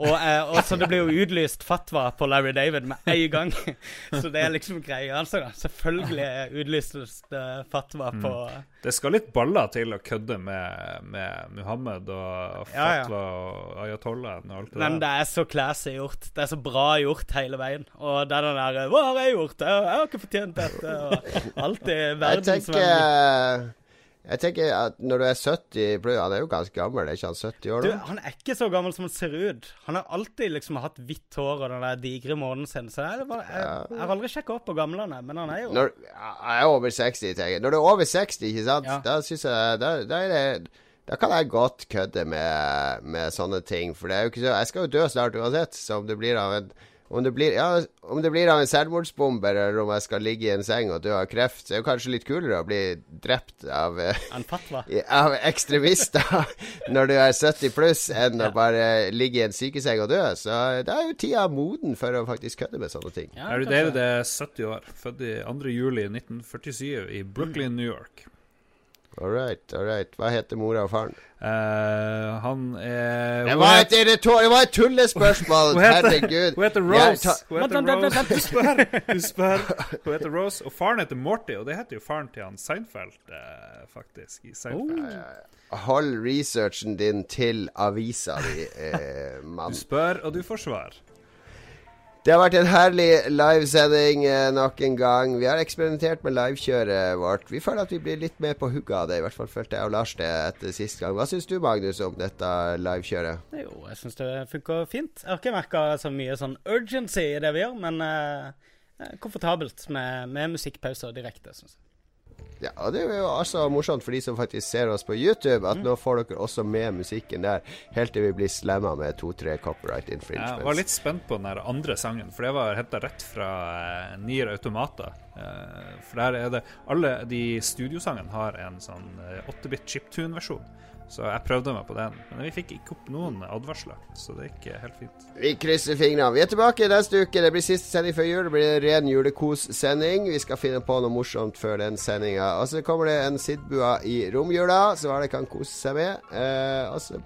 Og, eh, og så det blir jo utlyst fatwa på Larry David med en gang. så det er liksom greia, altså. da. Selvfølgelig utlystes det fatwa Mm. på Det skal litt baller til å kødde med, med Muhammed og Ja, ja. og ayatollahen og alt det Men der. det er så classy gjort. Det er så bra gjort hele veien. Og det er den der 'Hva har jeg gjort? Jeg, har ikke fortjent dette.' Og alltid verdensvennlig. Jeg tenker at når du er 70 pluss Han er jo ganske gammel, er ikke han 70 år Du, han er ikke så gammel som han ser ut. Han har alltid liksom hatt hvitt hår og den der digre månen sin. Så jeg, bare, jeg, jeg har aldri sjekka opp på er, men han er jo Når, jeg er over 60, tenker jeg. Når du er over 60, ikke sant, Ja. da syns jeg da, da, er det, da kan jeg godt kødde med, med sånne ting. For det er jo ikke så Jeg skal jo dø snart uansett, så om det blir av en om det, blir, ja, om det blir av en selvmordsbomber, eller om jeg skal ligge i en seng og dø av kreft, så er det kanskje litt kulere å bli drept av eh, av ekstremister når du er 70 pluss, enn å bare ligge i en sykeseng og dø. Så da er jo tida moden for å faktisk kødde med sånne ting. Ja, er du David er 70 år, født i 2. juli 1947 i Brooklyn, New York. All right, all right. Hva heter mora og faren? Uh, han er Det var et, det var et tullespørsmål! Herregud. Hun heter Rose. Hun heter Rose. Du spør. Du spør. Hun heter Rose, og faren heter Morty, og det heter jo faren til han Seinfeld, uh, faktisk. I Seinfeld. Hold researchen din til avisa di, eh, mann. Du spør, og du får svar. Det har vært en herlig livesending eh, nok en gang. Vi har eksperimentert med livekjøret vårt. Vi føler at vi blir litt mer på hugget av det. I hvert fall følte jeg og Lars det etter sist gang. Hva syns du, Magnus, om dette livekjøret? Jo, jeg syns det funker fint. Jeg har ikke merka så mye sånn urgency i det vi gjør, men eh, er komfortabelt med, med musikkpauser direkte, syns jeg. Ja, og det er jo altså morsomt for de som faktisk ser oss på YouTube, at nå får dere også med musikken der, helt til vi blir slamma med to-tre copyright Jeg var litt spent på den der andre sangen, for det var henta rett fra uh, Nier Automata. Uh, for der er det Alle de studiosangene har en sånn eh, 8-bit chiptune-versjon. Så jeg prøvde meg på den, men vi fikk ikke opp noen advarsler. Så det gikk helt fint. Vi krysser fingrene. Vi er tilbake neste uke. Det blir siste sending før jul. Det blir en ren julekos-sending. Vi skal finne på noe morsomt før den sendinga. Og så kommer det en Sidbua i romjula, så alle kan kose seg med. Eh, og så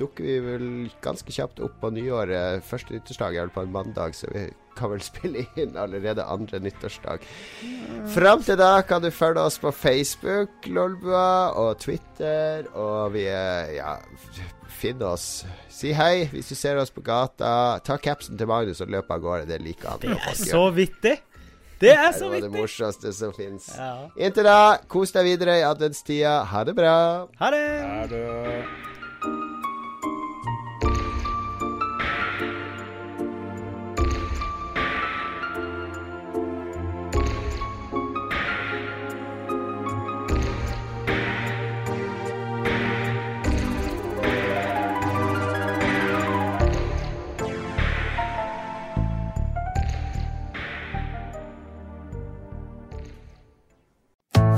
dukker vi vel ganske kjapt opp på nyåret. Første nyttårsdag er vel på en mandag, så vi kan vel spille inn allerede andre nyttårsdag. Fram til da kan du følge oss på Facebook, Lolbua, og Twitter, og vi er Ja, finn oss. Si hei hvis du ser oss på gata. Ta capsen til Magnus og løp av gårde. Det liker han. Det er så vittig! Det er Det så var det morsomste som fins. Ja. Inntil da, kos deg videre i adventstida. Ha det bra. Ha det! Ha det